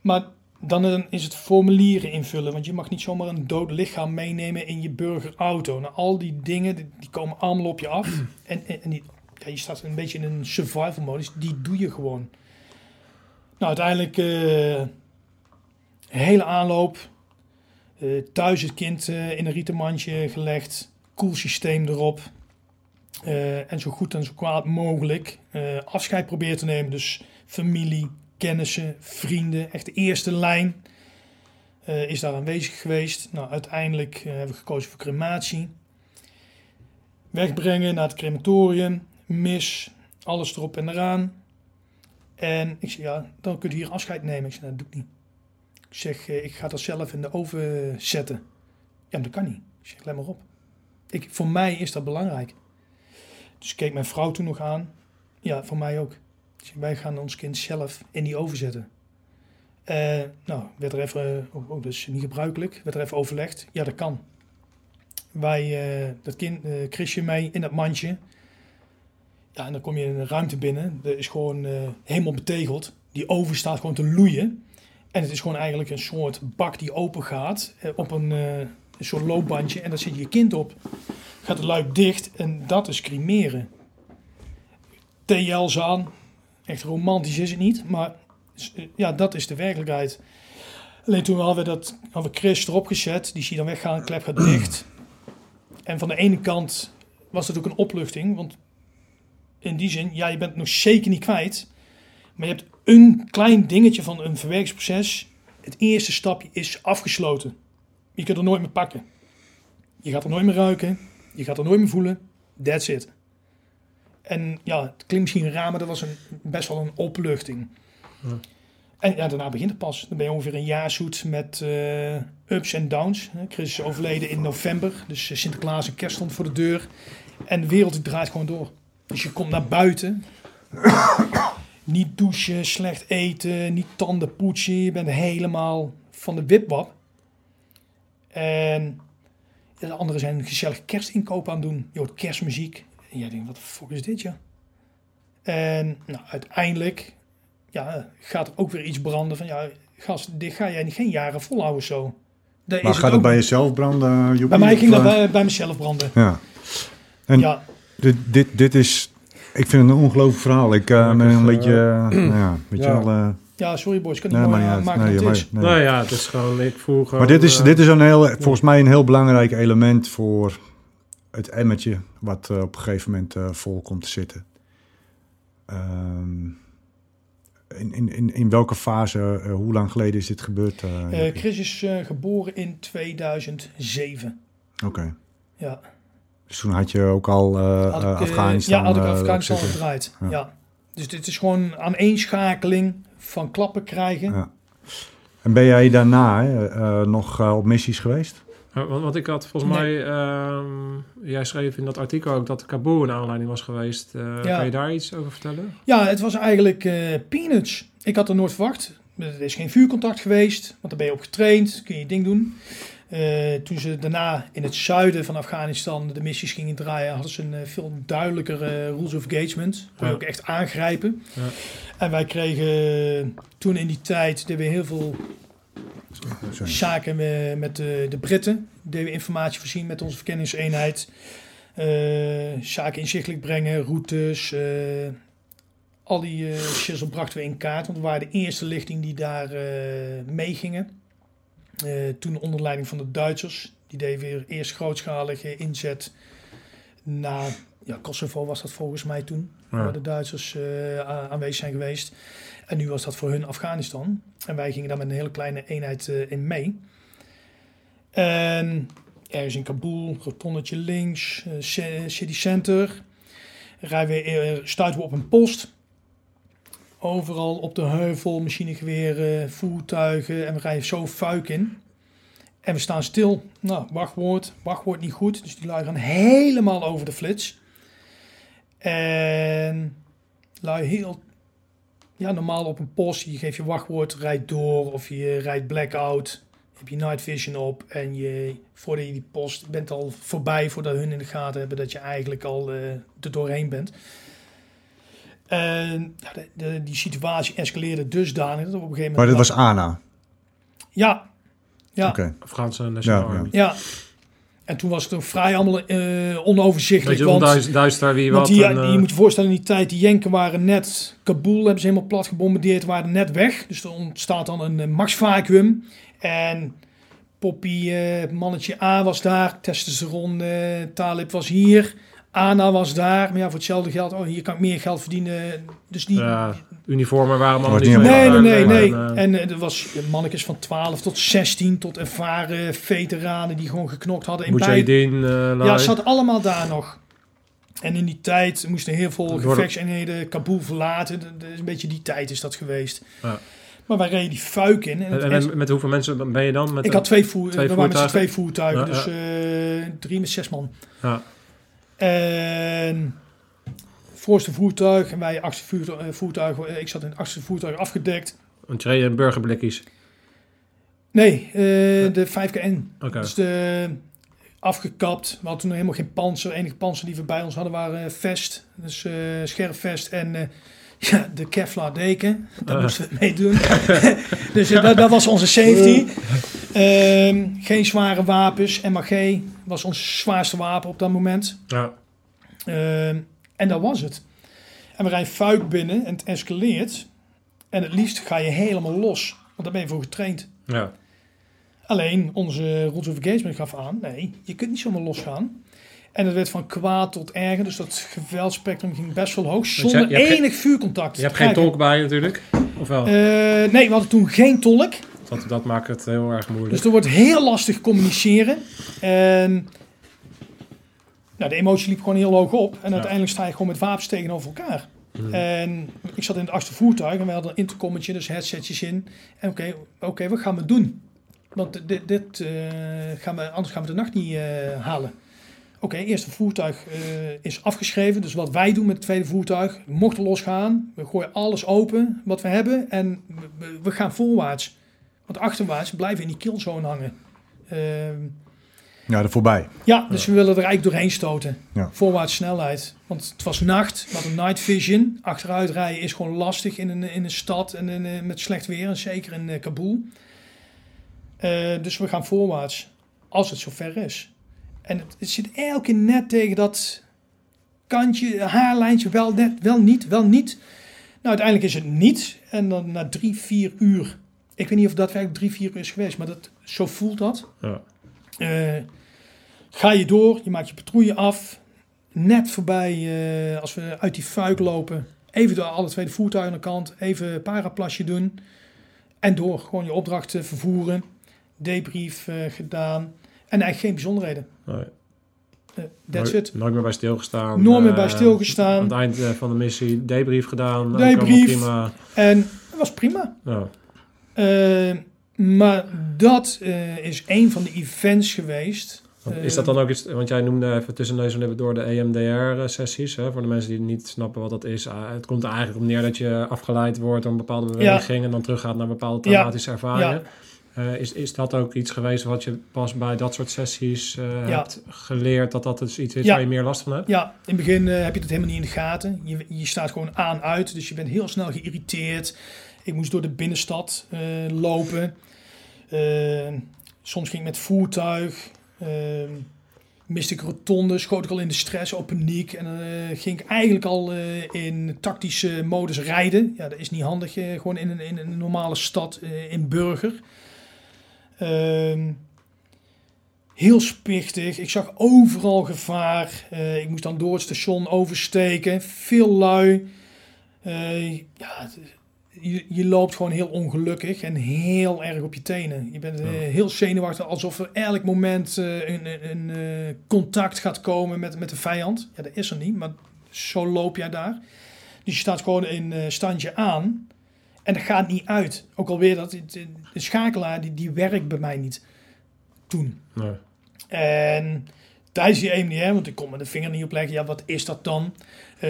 maar dan is het formulieren invullen. Want je mag niet zomaar een dood lichaam meenemen in je burgerauto. Nou, al die dingen, die, komen allemaal op je af. En, en, en die, ja, je staat een beetje in een survival modus. Die doe je gewoon. Nou, uiteindelijk eh, hele aanloop. Eh, thuis het kind eh, in een rieten mandje gelegd. Koelsysteem erop. En zo goed en zo kwaad mogelijk afscheid proberen te nemen. Dus familie, kennissen, vrienden, echt de eerste lijn eh, is daar aanwezig geweest. Nou, uiteindelijk eh, hebben we gekozen voor crematie. Wegbrengen naar het crematorium, mis, alles erop en eraan. En ik zeg, ja, dan kunt u hier afscheid nemen. Ik zeg, nou, dat doe ik niet. Ik zeg, eh, ik ga dat zelf in de oven zetten. Ja, maar dat kan niet. Ik zeg, let maar op. Ik, voor mij is dat belangrijk. Dus keek mijn vrouw toen nog aan. Ja, voor mij ook. Wij gaan ons kind zelf in die oven zetten. Eh, nou, werd er even, oh, oh, dat is niet gebruikelijk, werd er even overlegd. Ja, dat kan. Wij, eh, dat kind, eh Chrisje mee in dat mandje. Ja, en dan kom je in een ruimte binnen. Dat is gewoon helemaal betegeld. Die oven staat gewoon te loeien. En het is gewoon eigenlijk een soort bak die open gaat op een, een soort loopbandje. En daar zit je kind op. Gaat de luik dicht en dat is cremeren. TL's aan. Echt romantisch is het niet, maar eh, ja, dat is de werkelijkheid. Alleen toen hadden we, dat, hadden we Chris erop gezet. Die zie je dan weggaan, klep gaat <clears throat> dicht. En van de ene kant was het ook een opluchting. Want in die zin, ja, je bent het nog zeker niet kwijt. Maar je hebt een klein dingetje van een verwerkingsproces. Het eerste stapje is afgesloten. Je kunt er nooit meer pakken. Je gaat er nooit meer ruiken. Je gaat er nooit meer voelen. That's it. En ja, het klinkt misschien raar, maar dat was een, best wel een opluchting. Ja. En ja, daarna begint het pas. Dan ben je ongeveer een jaar zoet met eh, ups en downs. Chris is overleden in november. Dus eh, Sinterklaas en kerst stond voor de deur. En de wereld draait gewoon door. Dus je komt naar buiten. <coughs> niet douchen, slecht eten, niet tanden poetsen. Je bent helemaal van de wipwap. En de anderen zijn gezellig kerstinkoop aan het doen. Je hoort kerstmuziek. En jij denkt, wat de fuck is dit, ja? En nou, uiteindelijk ja, gaat er ook weer iets branden van, ja, gast, dit ga jij niet geen jaren volhouden zo. Daar Maar is gaat het ook- bij jezelf branden, Joepie? bij mij ging dat eh, bij, bij mezelf branden. Ja. En Ja, dit, dit, dit is... Ik vind het een ongelooflijk verhaal. Ik eh, ben een eh, <clears throat> beetje... eh, ja, weet ja. je wel... eh, ja, sorry boys, ik kan nee, maar uit. maken Nee, nee. Nou ja, het is gewoon, ik voel gewoon... Maar dit is, eh, dit is een heel, volgens mij een heel belangrijk element voor het emmertje wat eh, op een gegeven moment eh, vol komt te zitten. Ehm, in, in, in, in welke fase, eh, hoe lang geleden is dit gebeurd? Joepie? Chris is geboren in 2007. Oké. Ja, Dus toen had je ook al had ik, Afghanistan. ja, had ik Afghanistan gedraaid. Ja. Ja. Dus dit is gewoon aaneenschakeling van klappen krijgen. Ja. En ben jij daarna hè, nog op missies geweest? Ja, Want, want ik had volgens Nee. mij, ehm, jij schreef in dat artikel ook dat Kabul een aanleiding was geweest. Eh, Ja. Kan je daar iets over vertellen? Ja, het was eigenlijk eh, peanuts. Ik had er nooit verwacht. Er is geen vuurcontact geweest, want daar ben je op getraind, kun je je ding doen. Eh, toen ze daarna in het zuiden van Afghanistan de missies gingen draaien, hadden ze een eh, veel duidelijker eh, rules of engagement. Kon je Ja. ook echt aangrijpen. Ja. En wij kregen toen in die tijd, deden we heel veel Sorry. zaken met, met de, de Britten. Deden we informatie voorzien met onze verkenningseenheid. Eh, zaken inzichtelijk brengen, routes. eh, al die eh shizzle brachten we in kaart. Want we waren de eerste lichting die daar eh, meegingen. Eh, toen onder leiding van de Duitsers. Die deden weer eerst grootschalige inzet naar ja, Kosovo was dat volgens mij toen. Ja. Waar de Duitsers eh, aanwezig zijn geweest. En nu was dat voor hun Afghanistan. En wij gingen daar met een hele kleine eenheid eh, in mee. En ergens in Kabul, rotonnetje links, eh, city center. Rijden we, eh, stuiten we op een post. Overal op de heuvel, machinegeweren, voertuigen. En we rijden zo fuik in. En we staan stil. Nou, wachtwoord. Wachtwoord niet goed. Dus die lui helemaal over de flits. En lui heel... Ja, normaal op een post. Je geeft je wachtwoord, rijdt door. Of je rijdt blackout. Heb je night vision op. En je, voordat je die post bent al voorbij. Voordat hun in de gaten hebben dat je eigenlijk al eh, er doorheen bent. En ja, de, de- die situatie escaleerde dusdanig dat op een gegeven Maar moment... dit was ANA. Ja. Ja. Oké. Afghaanse National Ja. Ja. En toen was het ook vrij allemaal eh, onoverzichtelijk. Je, want onduister duister wie want wat. die, en, die- eh, je moet je voorstellen, in die tijd, die Jenken waren net... Kabul hebben ze helemaal plat gebombardeerd, waren net weg. Dus er ontstaat dan een uh, max-vacuüm. En Poppy, mannetje A was daar. Testosteron, Talib was hier. Ana was daar. Maar ja, voor hetzelfde geld, oh, hier kan ik meer geld verdienen. Dus die... ja, uniformen waren allemaal niet Nee, nee, nee, en, eh, En eh, er was mannetjes van 12 tot 16, tot ervaren veteranen die gewoon geknokt hadden in Mujahideen, eh, ja, zat allemaal daar nog. En in die tijd moesten heel veel Door- gevechtseenheden Kabul verlaten. Dat is een beetje die tijd is dat geweest. Ja. Maar wij reden die fuik in. En met hoeveel mensen ben je dan? Met ik had twee, voer, twee we waren met voertuigen? twee voertuigen. Ja, dus eh, drie met zes man. Ja. En voorste voertuig en wij achtste voertuig, eh, voertuig. eh, Ik zat in het achtste voertuig afgedekt. Reed in burgerblikjes. Nee, eh, de 5KN. Oké. Dus de afgekapt. We hadden toen helemaal geen panzer. De enige panzer die we bij ons hadden waren vest. Dus eh scherp vest en <laughs> ja, de Kevlar deken. Daar moesten we mee doen. <laughs> dus dat, dat was onze safety. Ehm, geen zware wapens. MAG was ons zwaarste wapen op dat moment. Ja. Ehm, en dat was het. En we rijden fuik binnen en het escaleert. En het liefst ga je helemaal los, want daar ben je voor getraind. Ja. Alleen onze rules of engagement gaf aan, nee, je kunt niet zomaar losgaan. En het werd van kwaad tot erger, dus dat geweldspectrum ging best wel hoog, zonder je hebt geen- enig vuurcontact. Je hebt geen tolk bij je natuurlijk? Of wel? eh, nee, we hadden toen geen tolk. dat, dat maakt het heel erg moeilijk. Dus er wordt heel lastig communiceren. En nou, de emotie liep gewoon heel hoog op. En uiteindelijk sta je gewoon met wapens tegenover elkaar. En ik zat in het achtste voertuig en we hadden een intercommetje, dus headsetjes in. En oké, oké, wat gaan we doen? Want dit, dit eh, gaan we, anders gaan we de nacht niet eh, halen. Oké, eerste voertuig eh, is afgeschreven. Dus wat wij doen met het tweede voertuig, mochten losgaan. We gooien alles open wat we hebben en we, gaan voorwaarts. Want achterwaarts blijven we in die killzone hangen. Ja, er voorbij. ja, dus we willen er eigenlijk doorheen stoten. Ja. Voorwaarts snelheid. Want het was nacht, we hadden night vision. Achteruit rijden is gewoon lastig in een, in een stad en in, eh, met slecht weer. En zeker in eh, Kabul. Eh, dus we gaan voorwaarts. Als het zover is. En het, het zit elke keer net tegen dat kantje, haarlijntje. Wel net, wel niet, wel niet. Nou, uiteindelijk is het niet. En dan na drie, vier uur. Ik weet niet of dat daadwerkelijk drie, vier uur is geweest. Maar dat, zo voelt dat. Ja. Eh, ga je door, je maakt je patrouille af. Net voorbij, eh, als we uit die fuik lopen, even door alle twee de voertuigen aan de kant, even paraplasje doen. En door, gewoon je opdracht eh, vervoeren. Debrief eh, gedaan. En eigenlijk geen bijzonderheden. Nee. Eh, that's nooit, it. Nooit meer bij stilgestaan. Nooit meer bij stilgestaan. Aan het eind van de missie debrief gedaan. Debrief. Prima. En dat was prima. Ja. Maar dat is een van de events geweest. Is dat dan ook iets, want jij noemde even tussen neus en door de EMDR-sessies, voor de mensen die niet snappen wat dat is. Ah, het komt er eigenlijk op neer dat je afgeleid wordt door een bepaalde beweging en dan teruggaat naar bepaalde Ja. traumatische ervaringen. Ja. Eh, is, is dat ook iets geweest wat je pas bij dat soort sessies eh, Ja. hebt geleerd, dat dat dus iets is Ja. waar je meer last van hebt? Ja, in het begin eh, heb je dat helemaal niet in de gaten. Je, je staat gewoon aan uit, dus je bent heel snel geïrriteerd. Ik moest door de binnenstad lopen. Soms ging ik met voertuig. Eh, miste ik rotonde, schoot ik al in de stress, op paniek. En dan eh, ging ik eigenlijk al eh, in tactische modus rijden. Ja, dat is niet handig, eh, gewoon in een, in een normale stad, in Burger. Ehm, heel spichtig. Ik zag overal gevaar. Ik moest dan door het station oversteken. Veel lui. Ja, je, je loopt gewoon heel ongelukkig en heel erg op je tenen. Je bent eh, heel zenuwachtig, alsof er elk moment eh, een, een, een, eh, contact gaat komen met, met de vijand. Ja, dat is er niet, maar zo loop jij daar. Dus je staat gewoon in standje aan en dat gaat niet uit. Ook alweer, dat, de, schakelaar die, die werkt bij mij niet toen. Nee. En tijdens die EMDR, want ik kon me de vinger niet opleggen, ja, wat is dat dan?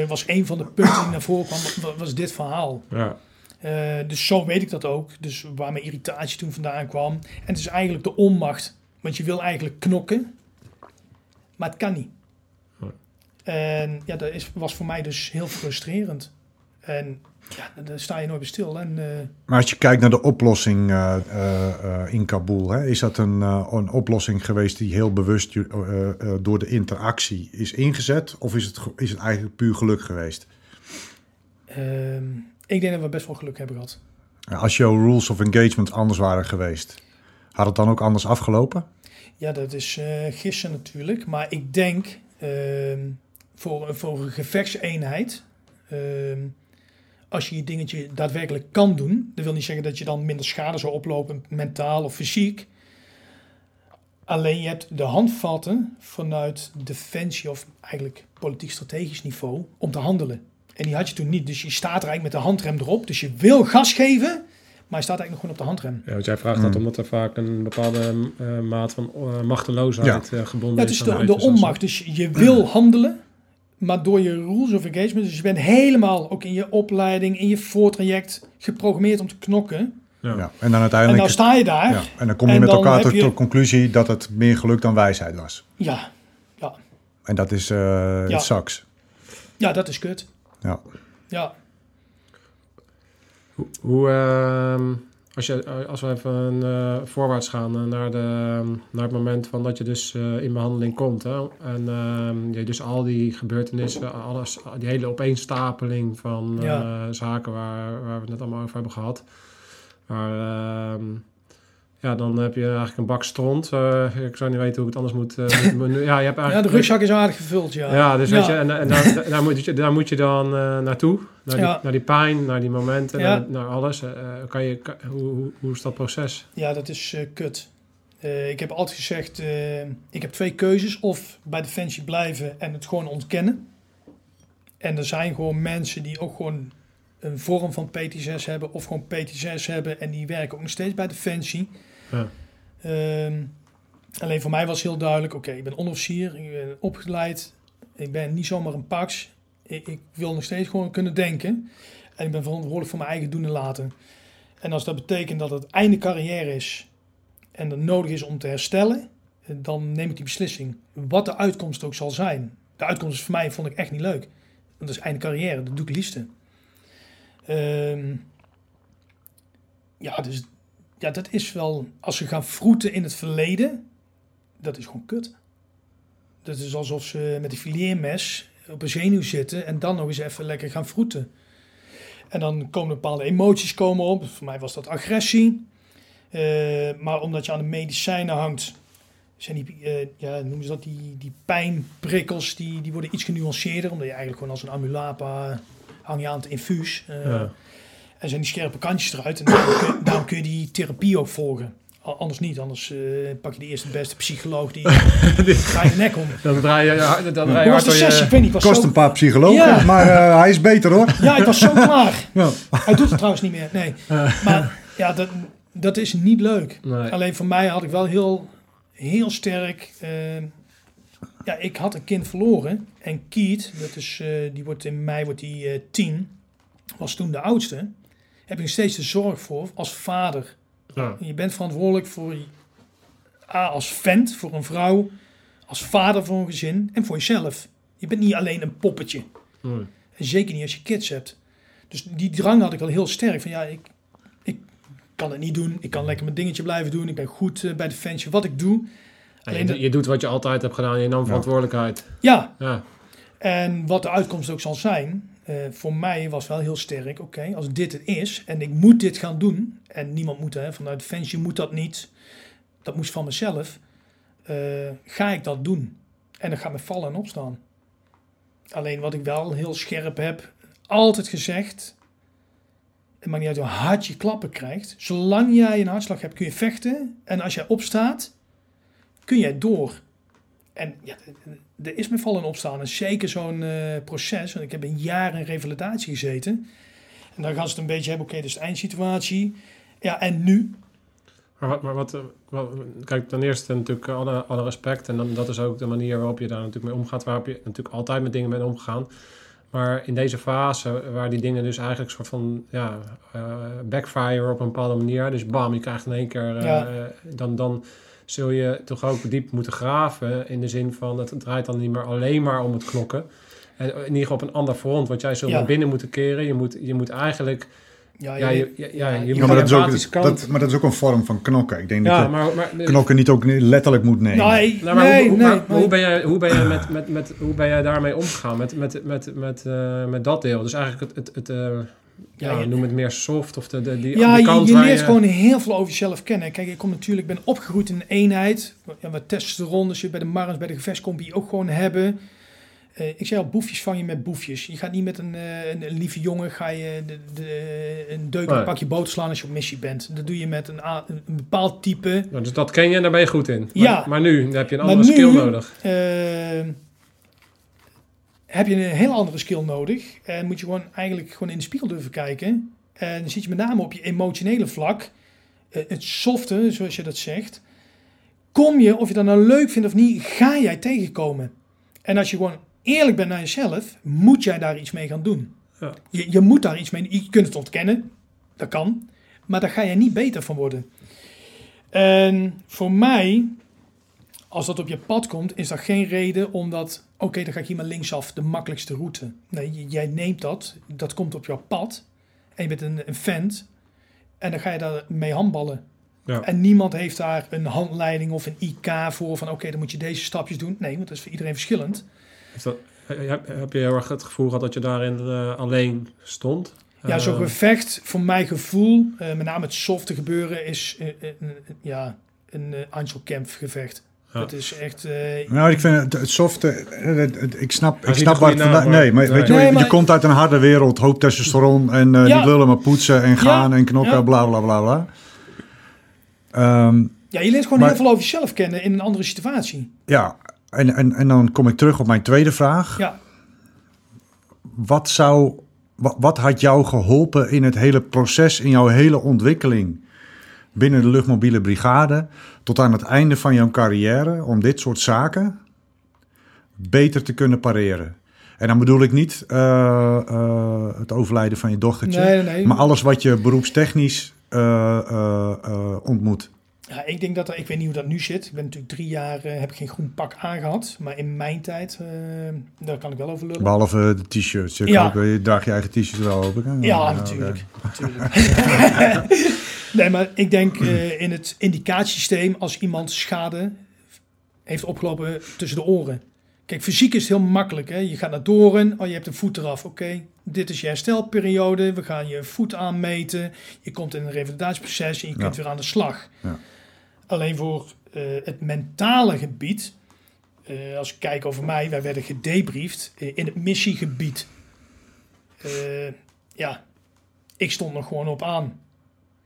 Was een van de punten die naar voren kwam, wa- was dit verhaal. Ja. Eh, dus zo weet ik dat ook. Dus waar mijn irritatie toen vandaan kwam. En het is eigenlijk de onmacht. Want je wil eigenlijk knokken, maar het kan niet. En ja, dat is, was voor mij dus heel frustrerend. En ja, daar sta je nooit bij stil. En, eh, Maar als je kijkt naar de oplossing eh, in Kabul, hè, is dat een, een oplossing geweest die heel bewust door de interactie is ingezet? Of is het, is het eigenlijk puur geluk geweest? ehm, ik denk dat we best wel geluk hebben gehad. Als jouw rules of engagement anders waren geweest, had het dan ook anders afgelopen? Ja, dat is eh, gissen natuurlijk. Maar ik denk ehm, voor, voor een gevechtseenheid. ehm, als je je dingetje daadwerkelijk kan doen. Dat wil niet zeggen dat je dan minder schade zou oplopen, mentaal of fysiek. Alleen je hebt de handvatten vanuit defensie of eigenlijk politiek-strategisch niveau om te handelen. En die had je toen niet. Dus je staat er eigenlijk met de handrem erop. Dus je wil gas geven, maar je staat eigenlijk nog gewoon op de handrem. Ja, want jij vraagt dat omdat er vaak een bepaalde eh, maat van eh, machteloosheid eh, gebonden Ja, het is is. de, onmacht. Dus je wil handelen, maar door je rules of engagement, dus je bent helemaal ook in je opleiding, in je voortraject geprogrammeerd om te knokken. Ja. Ja. En dan En uiteindelijk. nou sta je daar. ja, en dan kom je en met dan elkaar tot je- de conclusie dat het meer geluk dan wijsheid was. Ja, ja, En dat is eh Ja. het ja, dat is kut. Ja. Ja, Hoe, hoe, ehm, als, je, als we even eh, voorwaarts gaan eh, naar, de, naar het moment van dat je dus eh, in behandeling komt. Hè? En ehm, je dus al die gebeurtenissen, alles, die hele opeenstapeling van eh, Ja. zaken waar, waar we het net allemaal over hebben gehad. Maar ehm, ja, dan heb je eigenlijk een bak stront. Eh, ik zou niet weten hoe ik het anders moet... eh, moet- ja, je hebt <laughs> Ja, eigenlijk de rugzak is aardig gevuld, ja. ja, dus Ja. weet je, en, en daar, daar, moet je, daar moet je dan eh, naartoe. Naar die, Ja. naar die pijn, naar die momenten, Ja. naar, naar alles. Kan je, kan- hoe, hoe, hoe is dat proces? Ja, dat is kut. Ik heb altijd gezegd, ik heb twee keuzes. Of bij Defensie blijven en het gewoon ontkennen. En er zijn gewoon mensen die ook gewoon een vorm van PT6 hebben. Of gewoon PT6 hebben en die werken ook nog steeds bij Defensie. Ehm, alleen voor mij was heel duidelijk, oké, ik ben onderofficier, ik ben opgeleid. Ik ben niet zomaar een pax. Ik, ik wil nog steeds gewoon kunnen denken. En ik ben verantwoordelijk voor mijn eigen doen en laten. En als dat betekent dat het einde carrière is en het nodig is om te herstellen, eh, dan neem ik die beslissing. Wat de uitkomst ook zal zijn. De uitkomst is voor mij vond ik echt niet leuk. Dat is einde carrière, dat doe ik liefste. Ehm, ja, dus ja, dat is wel, als ze gaan vroeten in het verleden, dat is gewoon kut. Dat is alsof ze met een fileermes op een zenuw zitten en dan nog eens even lekker gaan vroeten. En dan komen bepaalde emoties komen op. Voor mij was dat agressie. Eh, maar omdat je aan de medicijnen hangt, zijn die, eh, ja, noemen ze dat, die, die pijnprikkels, die, die worden iets genuanceerder. Omdat je eigenlijk gewoon als een amulapa hang je aan het infuus. Eh, Ja. En zijn die scherpe kantjes eruit. En daarom kun, daarom kun je die therapie ook volgen. Al- Anders niet. Anders eh, pak je de eerste beste psycholoog die <laughs> draai je nek om. Dan draai je, dan draai je was hard de sessie? Ik weet niet. ik was Kost zo- een paar psychologen, Ja. maar eh, hij is beter hoor. Ja, ik was zo <laughs> klaar. Ja. Hij doet het trouwens niet meer. Nee. Maar ja, dat, dat is niet leuk. Nee. Alleen voor mij had ik wel heel, heel sterk. eh, ja, ik had een kind verloren. En Kiet, dat is, eh, die wordt in mei wordt die, eh, tien, was toen de oudste. Heb ik nog steeds de zorg voor als vader. Ja. Je bent verantwoordelijk voor je, A, als vent voor een vrouw, als vader voor een gezin en voor jezelf. Je bent niet alleen een poppetje. En zeker niet als je kids hebt. Dus die drang had ik al heel sterk. Van ja, ik, ik kan het niet doen. Ik kan lekker mijn dingetje blijven doen. Ik ben goed eh, bij de fansje. Wat ik doe. Alleen je, je doet wat je altijd hebt gedaan. Je nam verantwoordelijkheid. Ja, Ja. en wat de uitkomst ook zal zijn. Eh, voor mij was wel heel sterk. Oké, als dit het is en ik moet dit gaan doen. En niemand moet, hè, vanuit fans, je moet dat niet. Dat moest van mezelf. eh, ga ik dat doen. En dan gaat me vallen en opstaan. Alleen wat ik wel heel scherp heb, altijd gezegd. Het maakt niet uit hoe hard je klappen krijgt. Zolang jij een hartslag hebt, kun je vechten. En als jij opstaat, kun jij door. En ja, er is met vallen en opstaan. En zeker zo'n eh, proces. Want ik heb een jaar in revalidatie gezeten. En dan gaan ze het een beetje hebben. Oké, dus de eindsituatie. Ja, en nu? Maar wat, maar wat, wat- kijk, ten eerste natuurlijk alle, alle respect. En dan, dat is ook de manier waarop je daar natuurlijk mee omgaat. Waarop je natuurlijk altijd met dingen bent omgegaan. Maar in deze fase, waar die dingen dus eigenlijk een soort van ja, eh, backfire op een bepaalde manier. Dus bam, je krijgt in één keer. eh, Ja. dan, dan zul je toch ook diep moeten graven. In de zin van, het draait dan niet meer alleen maar om het knokken. En in ieder geval op een ander front. Want jij zult Ja. naar binnen moeten keren. Je moet, je moet eigenlijk. Ja, Ja, je- ja, ja, je Ja, maar, dat is ook, empathische kant. dat, maar dat is ook een vorm van knokken. Ik denk dat ja, maar, maar, knokken niet ook letterlijk moet nemen. Nee, Nou, maar nee, hoe, hoe, nee. maar nee. hoe ben jij, hoe ben jij, met, met, met, hoe ben jij daarmee omgegaan? Met, met, met, met, eh, met dat deel? Dus eigenlijk het, het, het eh, ja, Ja, je- noem het meer soft of de, de, die, Ja, die je, kant je waar leert je... gewoon heel veel over jezelf kennen. Kijk, ik kom natuurlijk, ben opgegroeid in een eenheid. Ja, wat testosteron, dus je bij de marens, bij de gevechtscompie ook gewoon hebben. Eh, ik zei al, boefjes vang je met boefjes. Je gaat niet met een, eh, een, een lieve jongen, ga je de, de, een deuk Nee. een pakje boter slaan als je op missie bent. Dat doe je met een, bepaald type. Nou, dus dat ken je en daar ben je goed in. Maar, Ja. maar nu heb je een andere skill nodig. eh, heb je een heel andere skill nodig. En moet je gewoon eigenlijk gewoon in de spiegel durven kijken. En dan zit je met name op je emotionele vlak. eh, het softe, zoals je dat zegt. Kom je, of je dat nou leuk vindt of niet, ga jij tegenkomen. En als je gewoon eerlijk bent naar jezelf, moet jij daar iets mee gaan doen. Ja. Je, je moet daar iets mee Je kunt het ontkennen, dat kan. Maar daar ga je niet beter van worden. En voor mij, als dat op je pad komt, is dat geen reden om dat... Oké, dan ga ik hier maar linksaf, de makkelijkste route. Nee, jij neemt dat, dat komt op jouw pad. En je bent een, een vent. En dan ga je daar mee handballen. Ja. En niemand heeft daar een handleiding of een IK voor van oké, dan moet je deze stapjes doen. Nee, want dat is voor iedereen verschillend. Dat, heb, heb je heel erg het gevoel gehad dat je daarin eh, alleen stond? Ja, zo'n Eh, gevecht, voor mijn gevoel, eh, met name het softe gebeuren, is een- ja, een uh, Einzelkamp gevecht. Het is echt... eh, Nou, ik vind het, het softe. eh, het- het- ik snap, ik snap waar het vandaan. Nee, maar weet je, Nee, je maar- komt uit een harde wereld, hoop testosteron en eh, Ja. die willen maar poetsen en gaan Ja. en knokken, Ja. bla bla bla bla. Ehm, ja, je leert gewoon Maar- heel veel over jezelf kennen in een andere situatie. ja, en, en, en dan kom ik terug op mijn tweede vraag. Ja, Wat zou, wat, wat had jou geholpen in het hele proces, in jouw hele ontwikkeling binnen de luchtmobiele brigade, tot aan het einde van jouw carrière, om dit soort zaken beter te kunnen pareren? En dan bedoel ik niet eh, eh, het overlijden van je dochtertje, nee, nee, nee. maar alles wat je beroepstechnisch eh, ontmoet. Ja, ik denk dat er, ik weet niet hoe dat nu zit. Ik ben natuurlijk drie jaar, eh, heb ik geen groen pak aangehad. Maar in mijn tijd, eh, daar kan ik wel over lullen. Behalve de t-shirts. Ja. je draagt je eigen t-shirts wel, hè? Ja, natuurlijk. <laughs> natuurlijk. <laughs> nee, maar ik denk eh, in het indicatiesysteem als iemand schade heeft opgelopen tussen de oren. Kijk, fysiek is het heel makkelijk. Hè? Je gaat naar Doren, oh, je hebt een voet eraf. Oké, dit is je herstelperiode. We gaan je voet aanmeten. Je komt in een revalidatieproces en je kunt Ja. weer aan de slag. Ja. Alleen voor eh, het mentale gebied, eh, als ik kijk over mij, wij werden gedebriefd eh, in het missiegebied. Ja, ik stond nog gewoon op aan.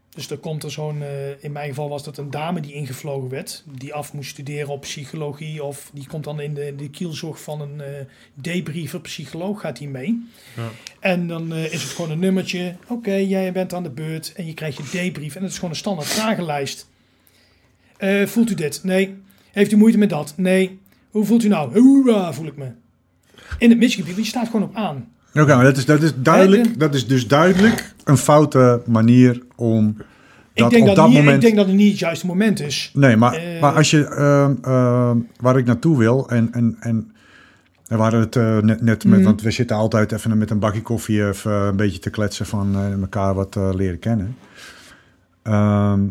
Dus er komt er zo'n, in mijn geval was dat een dame die ingevlogen werd, die af moest studeren op psychologie, of die komt dan in de, de kielzorg van een eh debriefer, psycholoog gaat die mee. Ja. En dan is het gewoon een nummertje, oké, jij bent aan de beurt en je krijgt je debrief en het is gewoon een standaard vragenlijst. Eh, voelt u dit? Nee. Heeft u moeite met dat? Nee. Hoe voelt u nou? Hoera, voel ik me. In het misgebied, je staat gewoon op aan. Oké, maar dat is, dat is duidelijk. De- Dat is dus duidelijk een foute manier om dat ik, denk op dat niet, moment. ik denk dat het niet het juiste moment is. Nee, maar, Eh, maar als je ehm, ehm, waar ik naartoe wil en en en we waren het eh, net, net met, Mhm. want we zitten altijd even met een bakje koffie even een beetje te kletsen van eh, elkaar wat eh, leren kennen. Ehm,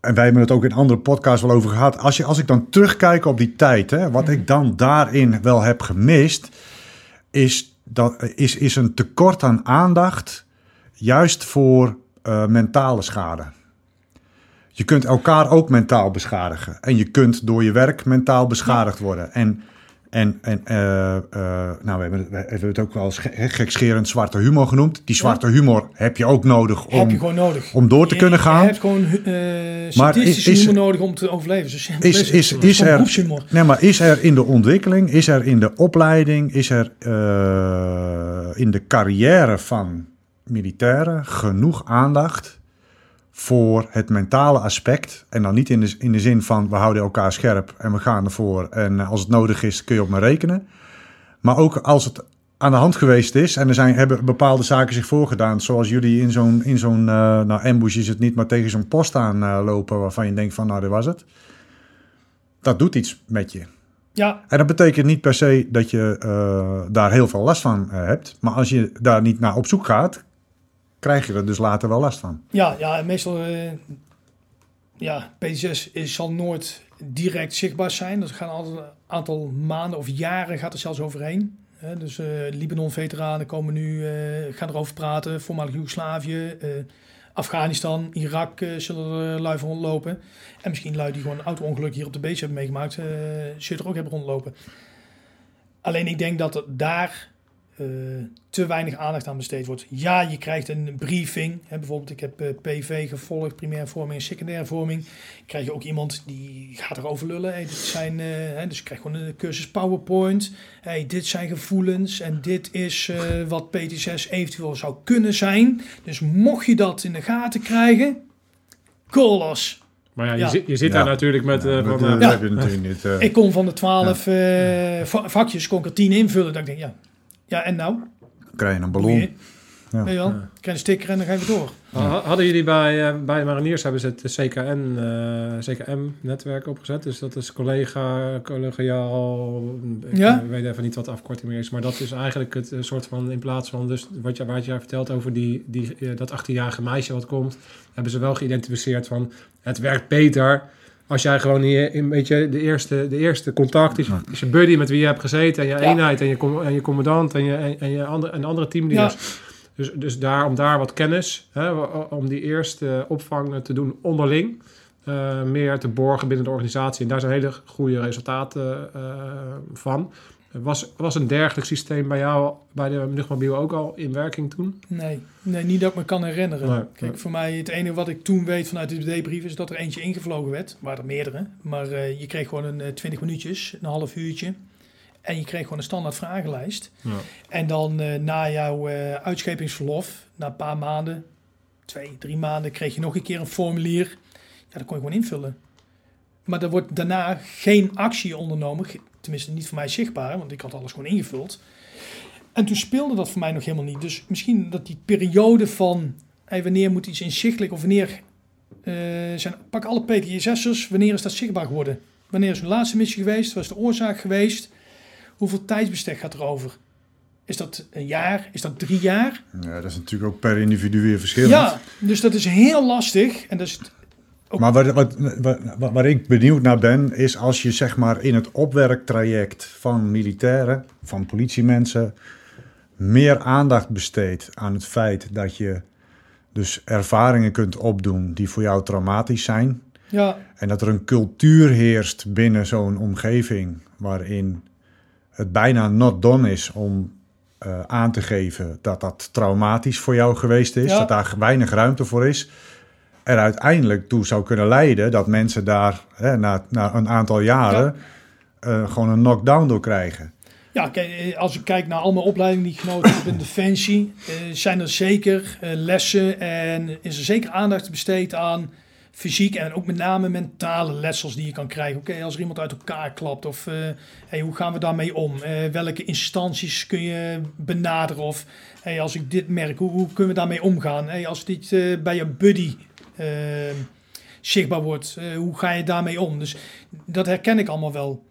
en wij hebben het ook in andere podcasts wel over gehad. Als, je, als ik dan terugkijk op die tijd, hè, wat ik dan daarin wel heb gemist, is, dat, is, is een tekort aan aandacht, juist voor eh, mentale schade. Je kunt elkaar ook mentaal beschadigen. En je kunt door je werk mentaal beschadigd worden. En, en, en eh, eh, nou, we hebben, we hebben het ook wel eens ge- gekscherend zwarte humor genoemd. Die zwarte humor heb je ook nodig om, heb je gewoon nodig. om door te Je- kunnen gaan. Je hebt gewoon eh Maar is- is- humor nodig om te overleven. Dus Is, is, is, gewoon er, nee, maar is er in de ontwikkeling, is er in de opleiding, is er in de carrière van militairen genoeg aandacht voor het mentale aspect? En dan niet in de, in de zin van we houden elkaar scherp en we gaan ervoor en als het nodig is kun je op me rekenen. Maar ook als het aan de hand geweest is en er zijn, hebben bepaalde zaken zich voorgedaan, zoals jullie in zo'n, in zo'n eh, nou ambush is het niet, maar tegen zo'n post aan eh, lopen waarvan je denkt van nou dit was het dat doet iets met je. Ja, En dat betekent niet per se dat je eh, daar heel veel last van eh, hebt. Maar als je daar niet naar op zoek gaat, krijg je er dus later wel last van. ja, ja, meestal... eh ja, P6 is, zal nooit direct zichtbaar zijn. Dat gaan altijd een aantal maanden of jaren gaat er zelfs overheen. Dus eh Libanon-veteranen komen nu, eh, gaan erover praten. Voormalig Joegoslavië, Afghanistan, Irak zullen er lui van rondlopen. En misschien lui die gewoon een auto-ongeluk hier op de base hebben meegemaakt, zullen er ook hebben rondlopen. Alleen ik denk dat daar te weinig aandacht aan besteed wordt. Ja, je krijgt een briefing. Hè, bijvoorbeeld, ik heb eh, PV gevolgd, primaire vorming en secundaire vorming. Krijg je ook iemand die gaat erover lullen. Hey, dit zijn, eh, hè, dus je krijgt gewoon een cursus PowerPoint. Hey, dit zijn gevoelens en dit is eh, wat PT6 eventueel zou kunnen zijn. Dus mocht je dat in de gaten krijgen, call us. Maar ja, je, Ja. zit, je zit Ja. daar natuurlijk met... eh, Ja, van, dat, eh, eh, heb je natuurlijk niet. eh. Ik kon van de twaalf eh, va- vakjes kon ik er tien invullen. Dat ik denk, ja, ja en nou? krijg je een ballon. je- Ja. Wel? Krijg je een sticker en dan ga je door. Ha- Hadden jullie bij, eh, bij de mariniers hebben ze het CKN, eh, CKM-netwerk opgezet. Dus dat is collega, collegiaal, ik Ja. weet even niet wat de afkorting meer is. Maar dat is eigenlijk het eh, soort van, in plaats van dus wat je, wat jij vertelt over die, die, dat 18-jarige meisje wat komt, hebben ze wel geïdentificeerd van het werkt beter als jij gewoon hier een beetje de eerste, de eerste contact is, is je buddy met wie je hebt gezeten en je Ja. eenheid en je, com- en je commandant en je, en, en je andere, en andere teamleaders. Dus, dus daar, om daar wat kennis, hè, om die eerste opvang te doen onderling, eh, meer te borgen binnen de organisatie. En daar zijn hele goede resultaten eh, van. Was, was een dergelijk systeem bij jou, bij de luchtmobiel ook al in werking toen? Nee, nee, niet dat ik me kan herinneren. Nee, Kijk, nee. voor mij het enige wat ik toen weet vanuit de debrief is dat er eentje ingevlogen werd. Maar er meerdere. Maar eh, je kreeg gewoon een eh, 20 minuutjes, een half uurtje. En je kreeg gewoon een standaard vragenlijst. Ja. En dan eh, na jouw eh, uitschepingsverlof, na een paar maanden, twee, drie maanden, kreeg je nog een keer een formulier. Ja, dat kon je gewoon invullen. Maar er wordt daarna geen actie ondernomen. Tenminste, niet voor mij zichtbaar, want ik had alles gewoon ingevuld. En toen speelde dat voor mij nog helemaal niet. Dus misschien dat die periode van hey, wanneer moet iets inzichtelijk of wanneer eh, zijn, pak alle PTSS'ers, wanneer is dat zichtbaar geworden? Wanneer is hun laatste missie geweest? Wat is de oorzaak geweest? Hoeveel tijdsbestek gaat er over? Is dat een jaar? Is dat drie jaar? Ja, dat is natuurlijk ook per individu weer verschillend. Ja, dus dat is heel lastig. En dat is Maar wat, wat, wat- waar ik benieuwd naar ben, is als je zeg maar in het opwerktraject van militairen, van politiemensen, meer aandacht besteedt aan het feit dat je dus ervaringen kunt opdoen die voor jou traumatisch zijn. ja, En dat er een cultuur heerst binnen zo'n omgeving waarin het bijna not done is om eh, aan te geven dat dat traumatisch voor jou geweest is, Ja. dat daar weinig ruimte voor is, er uiteindelijk toe zou kunnen leiden dat mensen daar hè, na, na een aantal jaren eh, gewoon een knockdown door krijgen. Ja, kijk, eh, als ik kijk naar al mijn opleidingen die ik genoten heb in Defensie, eh, zijn er zeker lessen en is er zeker aandacht besteed aan fysiek en ook met name mentale lessels die je kan krijgen. Oké, als er iemand uit elkaar klapt of hey, hoe gaan we daarmee om? Welke instanties kun je benaderen? Of hey, als ik dit merk, hoe, hoe kunnen we daarmee omgaan? Hey, als dit bij je buddy zichtbaar wordt, eh, hoe ga je daarmee om? Dus dat herken ik allemaal wel.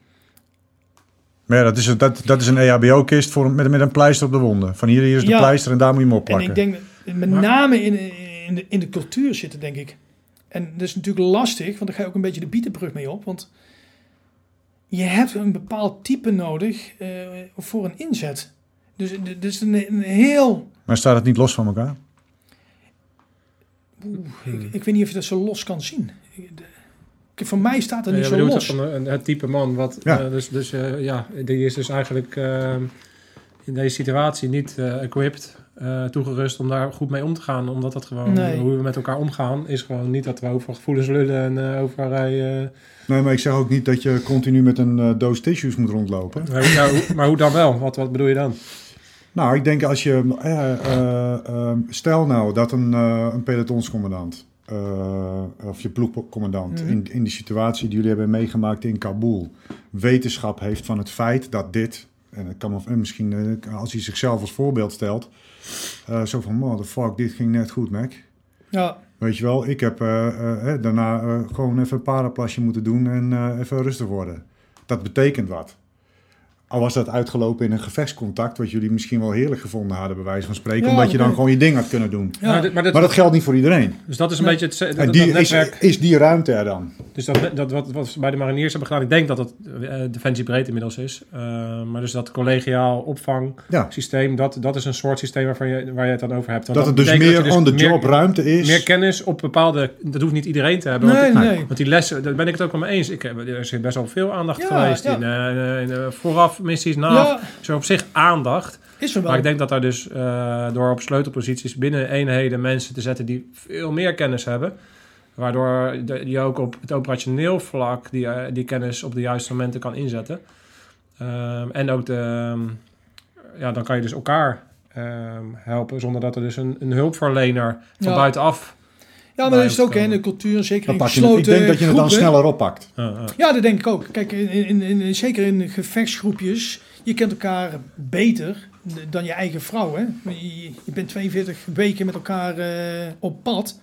Maar ja, dat is een, dat, dat is een EHBO-kist voor, met, met een pleister op de wonden. Van hier, hier is de Ja. pleister en daar moet je hem En opplakken. ik denk met name in, in, de, in de cultuur zitten, denk ik. En dat is natuurlijk lastig, want daar ga je ook een beetje de bietenbrug mee op. Want je hebt een bepaald type nodig eh, voor een inzet. Dus dit is een, een heel... Maar staat het niet los van elkaar? Ik, ik weet niet of je dat zo los kan zien. Ik- voor mij staat Ja, niet je zo los. van een- het type man wat Ja. eh, dus, dus eh, ja, die is dus eigenlijk eh, in deze situatie niet eh, equipped, eh, toegerust om daar goed mee om te gaan. Omdat dat gewoon, Nee. hoe we met elkaar omgaan, is gewoon niet dat we over gevoelens lullen en eh, over rij. eh, Nee, maar ik zeg ook niet dat je continu met een doos tissues moet rondlopen. maar, hoe- ja, hoe- maar hoe dan wel? Wat, wat bedoel je dan? Nou, ik denk als je... eh, eh, eh, stel nou dat een, een pelotonscommandant... of je ploegcommandant Mhm. in, in die situatie die jullie hebben meegemaakt in Kabul... wetenschap heeft van het feit dat dit... en het kan en misschien als hij zichzelf als voorbeeld stelt... zo van, motherfuck, dit ging net goed, Mac. Ja, Weet je wel, ik heb daarna gewoon even een paraplasje moeten doen en even rustig worden. Dat betekent wat. Al was dat uitgelopen in een gevechtscontact, wat jullie misschien wel heerlijk gevonden hadden, bij wijze van spreken, Ja, omdat dat je dan ik. gewoon je ding had kunnen doen. ja. Maar, dit- maar dit- Maar dat geldt niet voor iedereen. dus dat is een Nee. beetje het, dat, En dat die, is, netwerk. is die ruimte er dan? Dus dat, dat wat, wat bij de mariniers hebben gedaan, ik denk dat het eh, Defensie breed inmiddels is. Eh, maar dus dat collegiaal opvangsysteem, Ja, dat, dat is een soort systeem waarvan je, waar je het dan over hebt. Want dat het dus meer dat je on the meer- job ruimte is. Meer kennis op bepaalde. Dat hoeft niet iedereen te hebben. nee, want, nee. want die lessen, daar ben ik het ook wel mee eens. Ik heb, er is best wel veel aandacht Ja, geweest ja. in, eh, in eh, missies, na. Ja, Zo op zich aandacht. is er wel. Maar ik denk dat daar dus eh, door op sleutelposities binnen eenheden mensen te zetten die veel meer kennis hebben. Waardoor je ook op het operationeel vlak die, eh, die kennis op de juiste momenten kan inzetten. Ehm, en ook de, ehm, ja, dan kan je dus elkaar ehm, helpen zonder dat er dus een, een hulpverlener van Ja. buitenaf. Ja, maar dat is het ook hè, de cultuur, zeker in gesloten ik denk dat je het dan sneller oppakt. Ja, dat denk ik ook. Kijk, in, in, in, zeker in gevechtsgroepjes, je kent elkaar beter dan je eigen vrouw. Hè? Je, je bent 42 weken met elkaar eh, op pad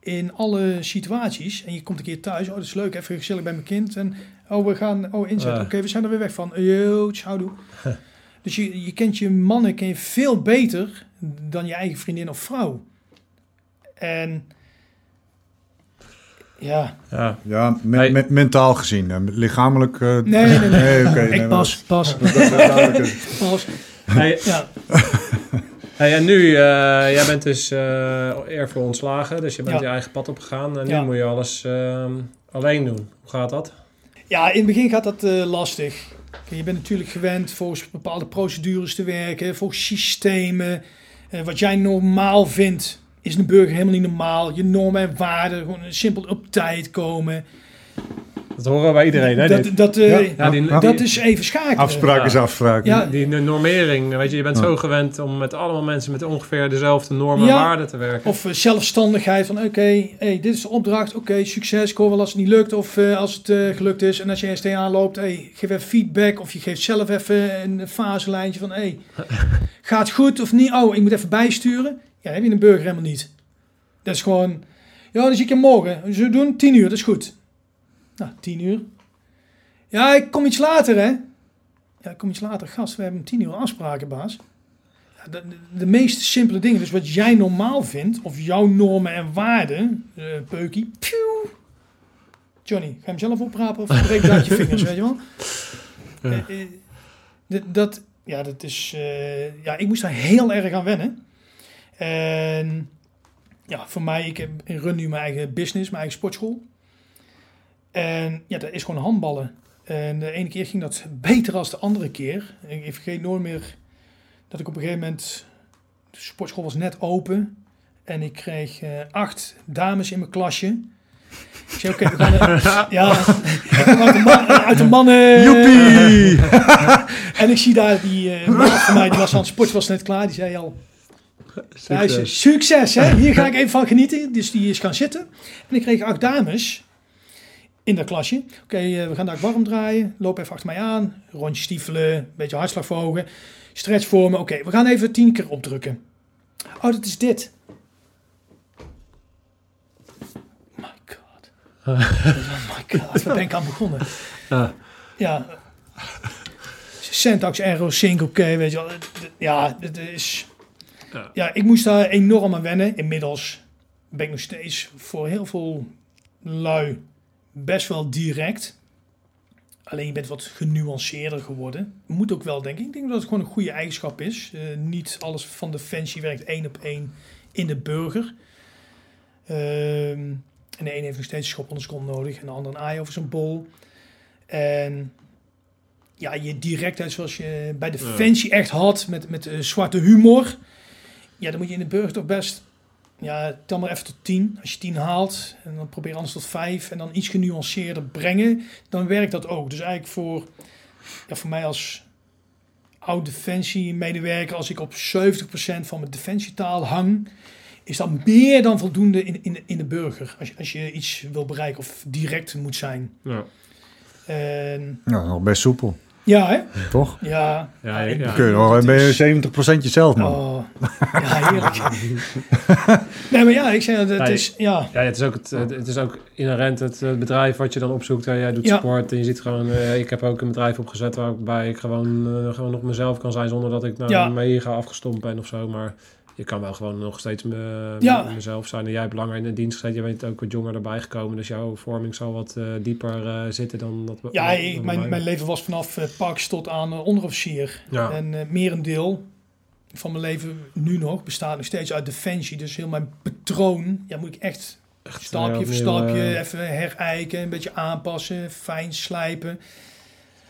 in alle situaties. En je komt een keer thuis. Oh, dat is leuk. Even gezellig bij mijn kind. En oh, we gaan oh, inzetten. Ja. Oké, we zijn er weer weg van. Yo, houdoe. <laughs> dus je, je kent je mannen ken je veel beter dan je eigen vriendin of vrouw. En ja, Ja. Ja, me- Hey. me- mentaal gezien. lichamelijk... eh, nee, nee, nee. nee, oké, nee, ik pas, pas, dat- dat- dat- duidelijk. pas. Hey, Ja, <laughs> hey, en nu, eh, jij bent dus eh eervol ontslagen, dus je bent Ja. je eigen pad opgegaan. En nu Ja. moet je alles ehm, alleen doen. Hoe gaat dat? Ja, in het begin gaat dat eh, lastig. Kijk, Je bent natuurlijk gewend volgens bepaalde procedures te werken, volgens systemen. Eh, wat jij normaal vindt, is een burger helemaal niet normaal. Je normen en waarden, gewoon simpel op tijd komen. Dat horen bij iedereen, hè? Dat, dat, eh, Ja, Ja, die, ja. die- dat is even schakelen. Afspraak is Ja. afspraak. Ja. die normering, weet je, je bent Ja. zo gewend om met allemaal mensen met ongeveer dezelfde normen en waarden te werken. Of eh, zelfstandigheid van oké, hey, dit is de opdracht, oké, succes, ik hoor wel als het niet lukt of eh, als het gelukt is. En als je ergens tegenaan loopt, hey, geef even feedback of je geeft zelf even een faselijntje van hey, <laughs> gaat goed of niet? Oh, ik moet even bijsturen. Ja, dat heb je een burger helemaal niet. Dat is gewoon, ja, dan zie ik je morgen. Zullen we doen? 10 uur, dat is goed. Nou, 10 uur. Ja, ik kom iets later, hè? Ja, ik kom iets later. Gast, we hebben om 10 uur afspraken, baas. Ja, de, de, de meest simpele dingen. Dus wat jij normaal vindt, of jouw normen en waarden, eh peukie. Pjoe. Johnny, ga je hem zelf oprapen of breek je uit je vingers, weet je wel? Ja. Eh, eh, dat, ja, dat is, ja, ik moest daar heel erg aan wennen. En ja, voor mij, ik heb, ik run nu mijn eigen business, mijn eigen sportschool. En ja, dat is gewoon handballen. En de ene keer ging dat beter dan de andere keer. Ik, ik vergeet nooit meer dat ik op een gegeven moment... De sportschool was net open. En ik kreeg eh, acht dames in mijn klasje. Ik zei, oké, we gaan... <laughs> ja, <laughs> uit de, man, uit de mannen... Joepie! <laughs> En ik zie daar die man van mij, die was aan het sporten, was net klaar. Die zei al, Succes. succes hè, hier ga ik even van genieten. Dus die is gaan zitten. En ik kreeg acht dames in dat klasje. Oké, eh, we gaan daar warm draaien. Loop even achter mij aan. Rondje stiefelen, een beetje hartslag verhogen. Stretch vormen. Oké, we gaan even tien keer opdrukken. Oh, dat is dit. My god. oh my god, waar ben ik aan begonnen? Ja. Ja. Syntax, error, sync, oké, weet je wel. Ja, het is... Ja. Ja, ik moest daar enorm aan wennen. Inmiddels ben ik nog steeds voor heel veel lui best wel direct. Alleen je bent wat genuanceerder geworden. Moet ook wel, denk ik. Ik denk dat het gewoon een goede eigenschap is. Eh, niet alles van Defensie werkt één op één in de burger. Ehm, en de ene heeft nog steeds een schop onder kont nodig. En de ander een aai over zijn bol. En ja, je directheid zoals je bij Defensie echt had. Met, met eh, zwarte humor. Ja, dan moet je in de burger toch best... Ja, tel maar even tot 10. Als je 10 haalt, en dan probeer anders tot 5. En dan iets genuanceerder brengen. Dan werkt dat ook. Dus eigenlijk voor, ja, voor mij als oud defensie-medewerker... als ik op 70% van mijn defensietaal hang... is dat meer dan voldoende in, in, in de burger. Als je, als je iets wil bereiken of direct moet zijn. Ja. En, Ja, nog best soepel, ja, hè? toch? Ja. Ja, ik- ja. Kun je nog, dat ben je 70% jezelf, man. Oh, ja, heerlijk. <laughs> nee, maar ja, ik zeg dat het Nee. is, ja, Ja, het is ook, het, het is ook inherent het bedrijf wat je dan opzoekt. Hè. Jij doet Ja. sport en je ziet gewoon... eh, ik heb ook een bedrijf opgezet waarbij ik gewoon, eh, gewoon nog mezelf kan zijn... zonder dat ik nou Ja. mega afgestompt ben of zo. Maar je kan wel gewoon nog steeds me, Ja. mezelf zijn. En jij hebt langer in de dienst gezeten. Je bent ook wat jonger erbij gekomen. Dus jouw vorming zal wat eh, dieper eh, zitten dan dat... ja dan ik, bij mijn, mij. mijn leven was vanaf eh Pax tot aan eh, onderofficier. Ja. En eh merendeel van mijn leven nu nog bestaat nog steeds uit defensie. Dus heel mijn patroon, ja, moet ik echt Echt, stapje eh, voor stapje eh, even herijken, een beetje aanpassen, fijn slijpen.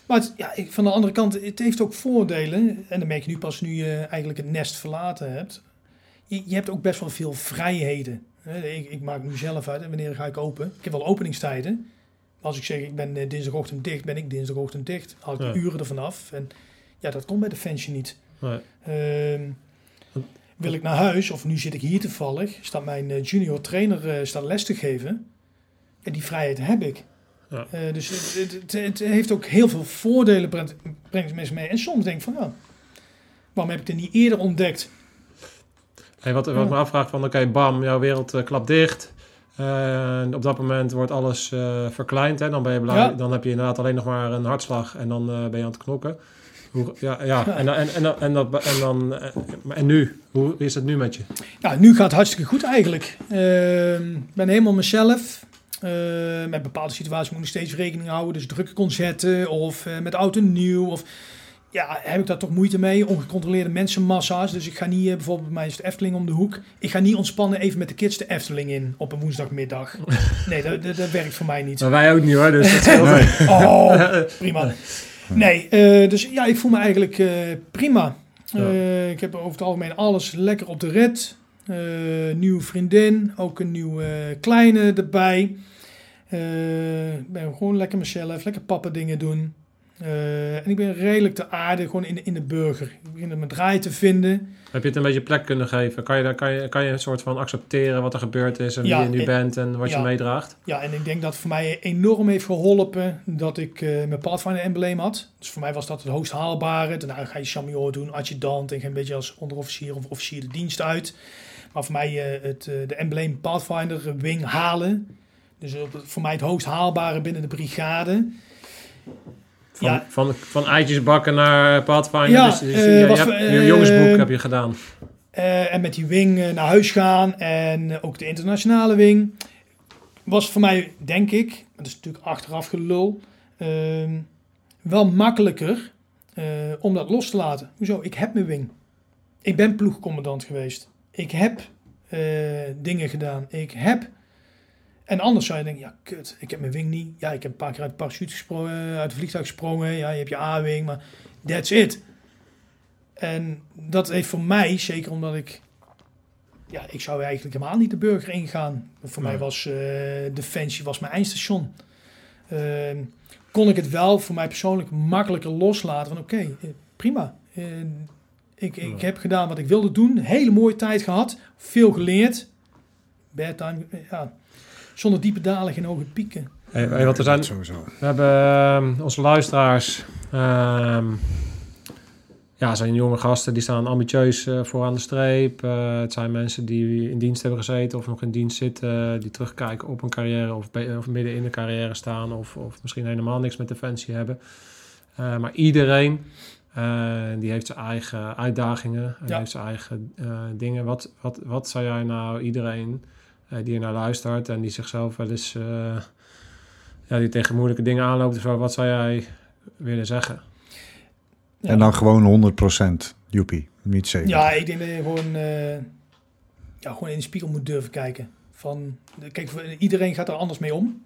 Maar het, ja, ik- van de andere kant, het heeft ook voordelen. En dan merk je nu pas nu je eigenlijk het nest verlaten hebt. Je, je hebt ook best wel veel vrijheden. Ik, ik maak nu zelf uit, wanneer ga ik open. Ik heb wel openingstijden. Als ik zeg, ik ben eh, dinsdagochtend dicht, ben ik dinsdagochtend dicht. Haal ik de uren ervan af. En ja, dat komt bij Defensie niet. nee. Ehm, wil ik naar huis, of nu zit ik hier toevallig, staat mijn eh, junior trainer eh, staat les te geven. En die vrijheid heb ik. Ja. Dus het, het, heeft ook heel veel voordelen, brengt, brengt mensen mee. En soms denk ik van, ja, Waarom heb ik het niet eerder ontdekt? Wat, wat me afvraagt van, oké, bam, jouw wereld eh, klapt dicht. Eh, op dat moment wordt alles eh, verkleind. Hè? Dan, ben je blij, Ja. dan heb je inderdaad alleen nog maar een hartslag en dan ben je aan het knokken. Hoe, ja, ja. En, en, en, en, dat, en, dan, en nu? Hoe is het nu met je? Ja, nu gaat het hartstikke goed eigenlijk. Ehm, Ik ben helemaal mezelf. Eh, met bepaalde situaties moet ik steeds rekening houden. Dus drukke concerten of met oud en nieuw. Of, ja, heb ik daar toch moeite mee. Ongecontroleerde mensenmassa's. Dus ik ga niet, eh, bijvoorbeeld bij mij is het Efteling om de hoek. Ik ga niet ontspannen even met de kids de Efteling in op een woensdagmiddag. <laughs> Nee, dat, dat, dat werkt voor mij niet. Maar wij ook niet hoor, dus dat scheelt. Oh, <laughs> prima. Nee, eh, dus ja, ik voel me eigenlijk eh, prima. Eh, ik heb over het algemeen alles lekker op de rit. Eh, nieuwe vriendin, ook een nieuwe kleine erbij. Eh, Ik ben gewoon lekker mezelf, lekker papa dingen doen. Eh, en ik ben redelijk te aarde, gewoon in, in de burger. Ik begin mijn draai te vinden. Heb je het een beetje plek kunnen geven? Kan je, kan, je, kan je een soort van accepteren wat er gebeurd is en Ja, wie je nu bent en wat ja. je meedraagt? Ja, en ik denk dat het voor mij enorm heeft geholpen dat ik eh, mijn Pathfinder embleem had. Dus voor mij was dat het hoogst haalbare. Daarna ga je chamior doen, adjudant en ga een beetje als onderofficier of officier de dienst uit. Maar voor mij eh, het, de embleem Pathfinder eh, wing halen. Dus voor mij het hoogst haalbare binnen de brigade. Van, Ja. van, van eitjes bakken naar Pathfinder. Ja, dus, dus eh, je, je was- hebt, je eh, jongensboek heb je gedaan. Eh, en met die wing naar huis gaan en ook de internationale wing. Was voor mij, denk ik, dat is natuurlijk achteraf gelul, ehm, wel makkelijker om dat los te laten. Hoezo? Ik heb mijn wing. Ik ben ploegcommandant geweest. Ik heb dingen gedaan. Ik heb... En anders zou je denken, ja kut, ik heb mijn wing niet. Ja, ik heb een paar keer uit de parachute gesprongen, uit het vliegtuig gesprongen. Ja, je hebt je A-wing, maar that's it. En dat heeft voor mij, zeker omdat ik... Ja, ik zou eigenlijk helemaal niet de burger ingaan. Voor Nee. mij was eh, Defensie was mijn eindstation. Ehm, kon ik het wel voor mij persoonlijk makkelijker loslaten. Van oké, eh, prima. Eh, ik, ik Ja. heb gedaan wat ik wilde doen. Hele mooie tijd gehad. Veel geleerd. Bedtime, eh, ja. Zonder diepe dalen, geen hoge pieken. Hey, hey, want er zijn, Sowieso. we hebben ehm, onze luisteraars. ehm, ja, zijn jonge gasten die staan ambitieus eh, voor aan de streep. Eh, het zijn mensen die in dienst hebben gezeten of nog in dienst zitten. die terugkijken op een carrière of, of midden in de carrière staan. Of, of misschien helemaal niks met defensie hebben. Eh, maar iedereen eh, die heeft zijn eigen uitdagingen. En Ja. heeft zijn eigen eh, dingen. Wat, wat, wat zou jij nou iedereen die er naar luistert en die zichzelf wel eens... eh, ja, die tegen moeilijke dingen aanloopt of zo. Wat zou jij willen zeggen? Ja. En dan gewoon 100% joepie, niet zeker. Ja, ik denk dat je gewoon, eh, ja, gewoon in de spiegel moet durven kijken. Van, kijk, voor- iedereen gaat er anders mee om.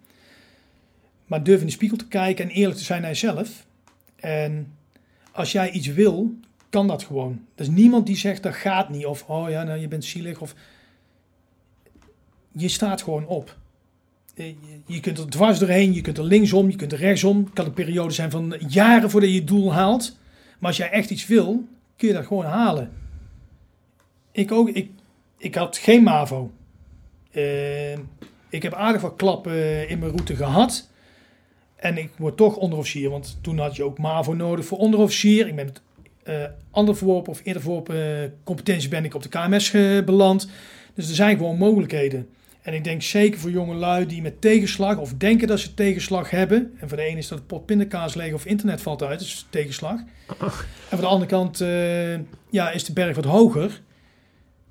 Maar durf in de spiegel te kijken en eerlijk te zijn naar jezelf. En als jij iets wil, kan dat gewoon. Er is niemand die zegt dat gaat niet. Of oh ja, nou, je bent zielig. Of je staat gewoon op. Eh, je- Je kunt er dwars doorheen, je kunt er linksom, je kunt er rechtsom. Het kan een periode zijn van jaren voordat je het doel haalt. Maar als jij echt iets wil, kun je dat gewoon halen. Ik ook, ik, ik had geen MAVO. Eh, ik heb aardig wat klappen in mijn route gehad. En ik word toch onderofficier, want toen had je ook MAVO nodig voor onderofficier. Ik ben met eh ander verworpen of eerder verworpen competenties ben ik op de KMS beland. Dus er zijn gewoon mogelijkheden. En ik denk zeker voor jonge lui die met tegenslag of denken dat ze tegenslag hebben. En voor de ene is dat het pot pindakaas leeg of internet valt uit, dus tegenslag. En voor de andere kant eh, ja, is de berg wat hoger.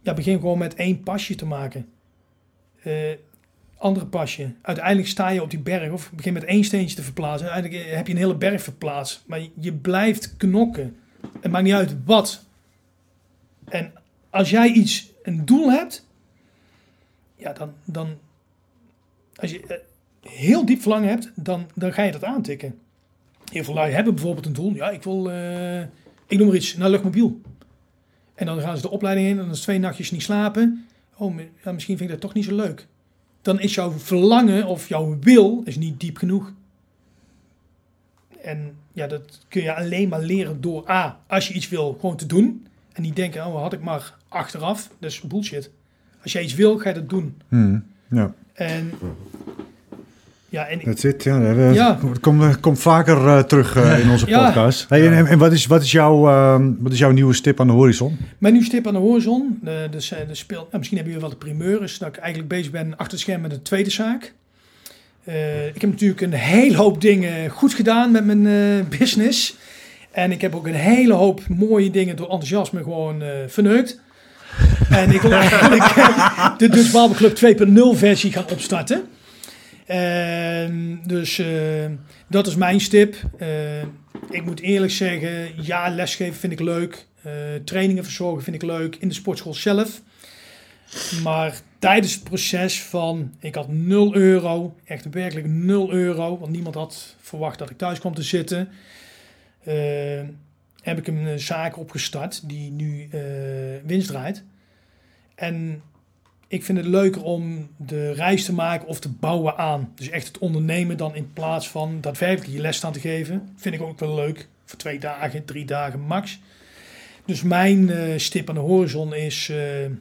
Ja, begin gewoon met één pasje te maken. Eh, andere pasje. Uiteindelijk sta je op die berg of begin met één steentje te verplaatsen. Uiteindelijk heb je een hele berg verplaatst. Maar je blijft knokken. Het maakt niet uit wat. En als jij iets, een doel hebt, ja, dan, dan als je eh, heel diep verlangen hebt, dan, dan ga je dat aantikken. Heel veel lui hebben bijvoorbeeld een doel. Ja, ik wil, eh, ik noem maar iets, naar luchtmobiel. En dan gaan ze de opleiding in en dan is twee nachtjes niet slapen. Oh, misschien vind ik dat toch niet zo leuk. Dan is jouw verlangen of jouw wil is niet diep genoeg. En ja, dat kun je alleen maar leren door A, als je iets wil, gewoon te doen. En niet denken, oh, had ik maar achteraf. Dat is bullshit. Als jij iets wil, ga je dat doen. Hmm, ja. En Ja, en Dat zit, ja. Dat Ja. dat komt, komt vaker eh, terug eh, in onze Ja. podcast. Hey, en, en wat, is, wat, is jouw, ehm, wat is jouw nieuwe stip aan de horizon? Mijn nieuwe stip aan de horizon. De, de, de speel, nou, misschien hebben jullie wel de primeur. Is dat ik eigenlijk bezig ben achter het scherm met een tweede zaak. Eh, ik heb natuurlijk een hele hoop dingen goed gedaan met mijn eh, business. En ik heb ook een hele hoop mooie dingen door enthousiasme gewoon eh verneukt. En ik wil eigenlijk eh, de Dutch Barber Club 2.0 versie gaan opstarten. En dus eh, dat is mijn stip. Eh, ik moet eerlijk zeggen, ja, lesgeven vind ik leuk. Eh, trainingen verzorgen vind ik leuk in de sportschool zelf. Maar tijdens het proces van, ik had 0 euro, echt werkelijk 0 euro, want niemand had verwacht dat ik thuis kwam te zitten. eh, heb ik een eh, zaak opgestart die nu eh, winst draait. En ik vind het leuker om de reis te maken of te bouwen aan. Dus echt het ondernemen dan in plaats van daadwerkelijk je les staan te geven. Vind ik ook wel leuk. Voor twee dagen, drie dagen max. Dus mijn eh, stip aan de horizon is een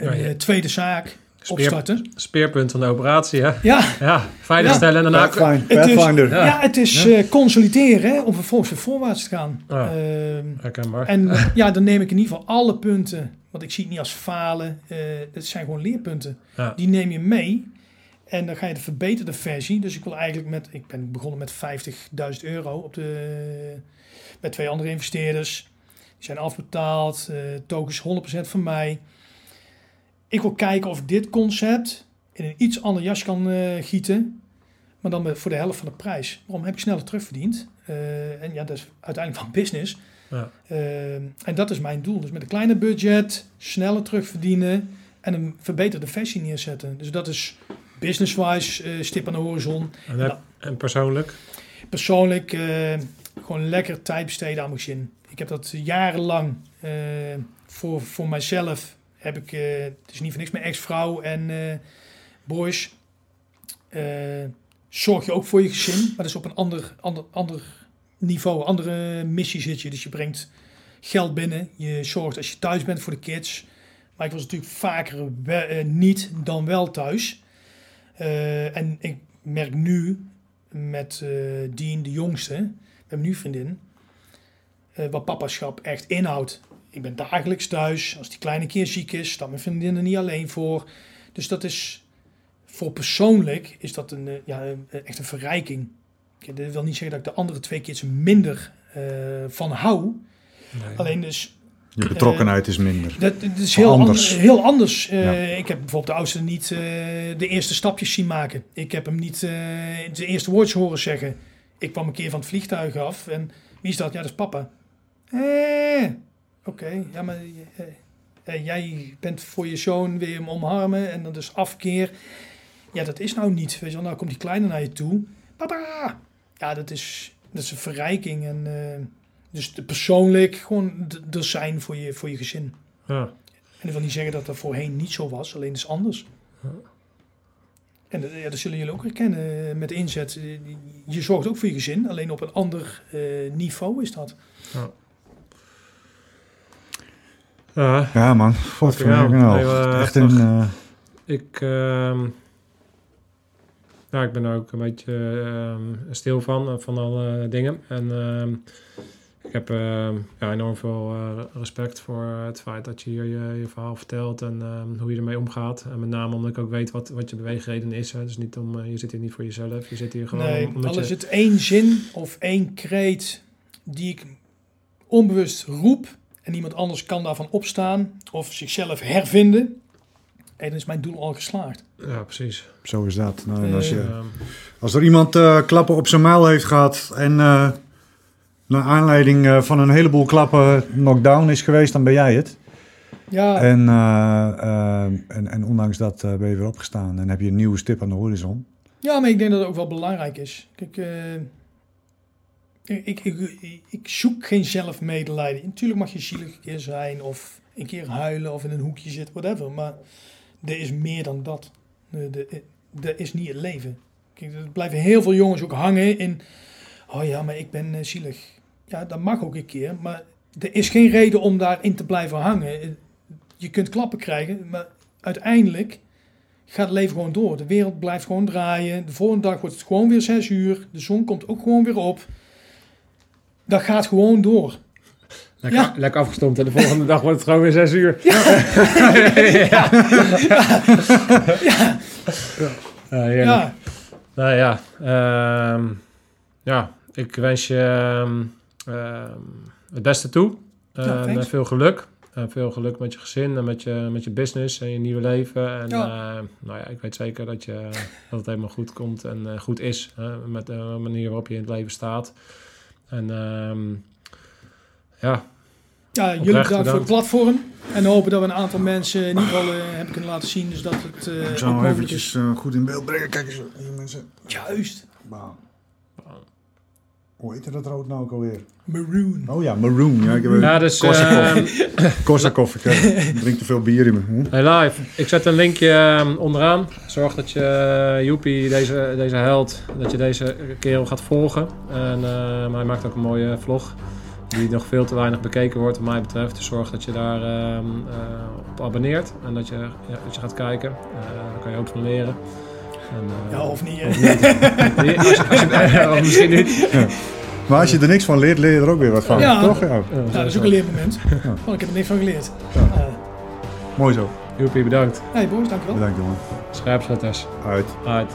Ja, ja. tweede zaak Speer- opstarten. Speerpunt van de operatie, hè? Ja, Ja, veiligstellen en daarna... Pathfinder. het is, ja. het is eh, consolideren hè, om vervolgens weer voorwaarts te gaan. Ja. Ehm, Herkenbaar. En <laughs> ja, dan neem ik in ieder geval alle punten, want ik zie het niet als falen. eh dat zijn gewoon leerpunten. Ja. Die neem je mee en dan ga je de verbeterde versie. Dus ik wil eigenlijk met, ik ben begonnen met 50.000 euro op de, met twee andere investeerders. Die zijn afbetaald, eh tokens 100% van mij. Ik wil kijken of dit concept in een iets ander jas kan eh, gieten. Maar dan voor de helft van de prijs. Waarom heb ik sneller terugverdiend? Eh, en ja, dat is uiteindelijk van business. Ja. Eh, en dat is mijn doel. Dus met een kleiner budget, sneller terugverdienen en een verbeterde versie neerzetten. Dus dat is business-wise eh, stip aan de horizon. En, heb- en persoonlijk? Persoonlijk gewoon lekker tijd besteden aan mijn gezin. Ik heb dat jarenlang voor, voor mijzelf. Heb ik, eh, het is niet voor niks mijn ex-vrouw en eh, boys. Eh, zorg je ook voor je gezin, maar dat is op een ander, ander, ander niveau, andere missie zit je. Dus je brengt geld binnen. Je zorgt als je thuis bent voor de kids. Maar ik was natuurlijk vaker niet dan wel thuis. En ik merk nu met Dean, de jongste, mijn nu vriendin, wat papaschap echt inhoudt. Ik ben dagelijks thuis. Als die kleine keer ziek is, staat mijn vriendin er niet alleen voor. Dus dat is voor persoonlijk is dat een, eh, ja, een- echt een verrijking. Kijk, Dat wil niet zeggen dat ik de andere twee kids minder eh, van hou. Nee. Alleen dus Je betrokkenheid is minder. dat, dat is heel Anders. anders. heel anders. Eh, Ja. Ik heb bijvoorbeeld de oudste niet eh, de eerste stapjes zien maken. Ik heb hem niet eh, de eerste woordjes horen zeggen. Ik kwam een keer van het vliegtuig af en wie is dat? Ja, dat is papa. Eh, oké. Ja, maar eh, eh, jij bent voor je zoon weer hem omarmen en dan dus afkeer. Ja, dat is nou niet. Weet je wel, nou komt die kleine naar je toe. Papa! Ja, dat is, dat is een verrijking. En, eh, dus de persoonlijk gewoon er zijn voor je, voor je gezin. Ja. En dat wil niet zeggen dat dat voorheen niet zo was, alleen is anders. En dat, ja, dat zullen jullie ook herkennen eh, met inzet. Eh, Je zorgt ook voor je gezin, alleen op een ander eh, niveau is dat. Ja, Ja man, wat voor Ja, nee, echt een... eh, ik, ehm, ja, ik ben er ook een beetje ehm, stil van, eh, van alle dingen. En ehm, ik heb ehm, ja, enorm veel eh, respect voor het feit dat je hier je, je verhaal vertelt en ehm, hoe je ermee omgaat. En met name omdat ik ook weet wat, wat je beweegreden is. Hè. Dus niet om, je zit hier niet voor jezelf, je zit hier gewoon nee, om- omdat al je... is het één zin of één kreet die ik onbewust roep en iemand anders kan daarvan opstaan of zichzelf hervinden. En dan is mijn doel al geslaagd. Ja, precies. zo is dat. Nou, en als, je, Ehm, als er iemand eh, klappen op zijn muil heeft gehad en eh naar aanleiding eh, van een heleboel klappen knockdown is geweest, dan ben jij het. Ja, En, eh, eh, en, en ondanks dat eh, ben je weer opgestaan en heb je een nieuwe stip aan de horizon. Ja, maar ik denk dat het ook wel belangrijk is. Kijk, eh, ik, ik, ik, zoek geen zelfmedelijden. Natuurlijk mag je zielig een keer zijn of een keer huilen of in een hoekje zitten, whatever. Maar er is meer dan dat. Er er is niet het leven. Kijk, er blijven heel veel jongens ook hangen in... Oh ja, maar ik ben eh, zielig. Ja, dat mag ook een keer. Maar er is geen reden om daarin te blijven hangen. Je kunt klappen krijgen, maar uiteindelijk gaat het leven gewoon door. De wereld blijft gewoon draaien. De volgende dag wordt het gewoon weer zes uur. De zon komt ook gewoon weer op. Dat gaat gewoon door. Lekker, Ja. lekker afgestomd en de volgende dag wordt het gewoon weer zes uur. <laughs> Ja, Ja, heerlijk. ja. Nou ja, ehm, ja, ik wens je ehm, ehm, het beste toe. Ja, En veel geluk. En veel geluk met je gezin en met je, met je business en je nieuwe leven. En Ja. nou ja, ik weet zeker dat, je, dat het helemaal goed komt en eh, goed is. Met de manier waarop je in het leven staat. En ehm, ja, Ja, jullie bedankt voor het platform. En hopen dat we een aantal mensen in ieder geval eh, hebben kunnen laten zien. Dus dat het eh, Ik eventjes is. eh, goed in beeld brengen. Kijk eens, hier mensen. Juist. Bam. Hoe heet dat rood nou ook alweer? Maroon. Oh ja, maroon. Ja, ik heb ja dus Korsakoff. <laughs> Korsakoff. Ik eh, drink te veel bier in me. Hm? Hey live, ik zet een linkje ehm, onderaan. Zorg dat je eh, Joepie, deze, deze held, dat je deze kerel gaat volgen. En ehm, hij maakt ook een mooie vlog. Die nog veel te weinig bekeken wordt, wat mij betreft. Dus zorg dat je daar ehm, eh, op abonneert. En dat je, ja, dat je gaat kijken. Eh daar kan je ook van leren. En, eh, Ja, of niet. hè? <laughs> nee, als je, als je, of misschien niet. Maar als je er niks van leert, leer je er ook weer wat van. Ja. Toch? Ja. Dat is ook een leermoment. Want ik heb er niks van geleerd. Eh, Mooi zo. Joepie, bedankt. hey boys, dankjewel. Bedankt jongen. Scherpzetters. Uit. Uit.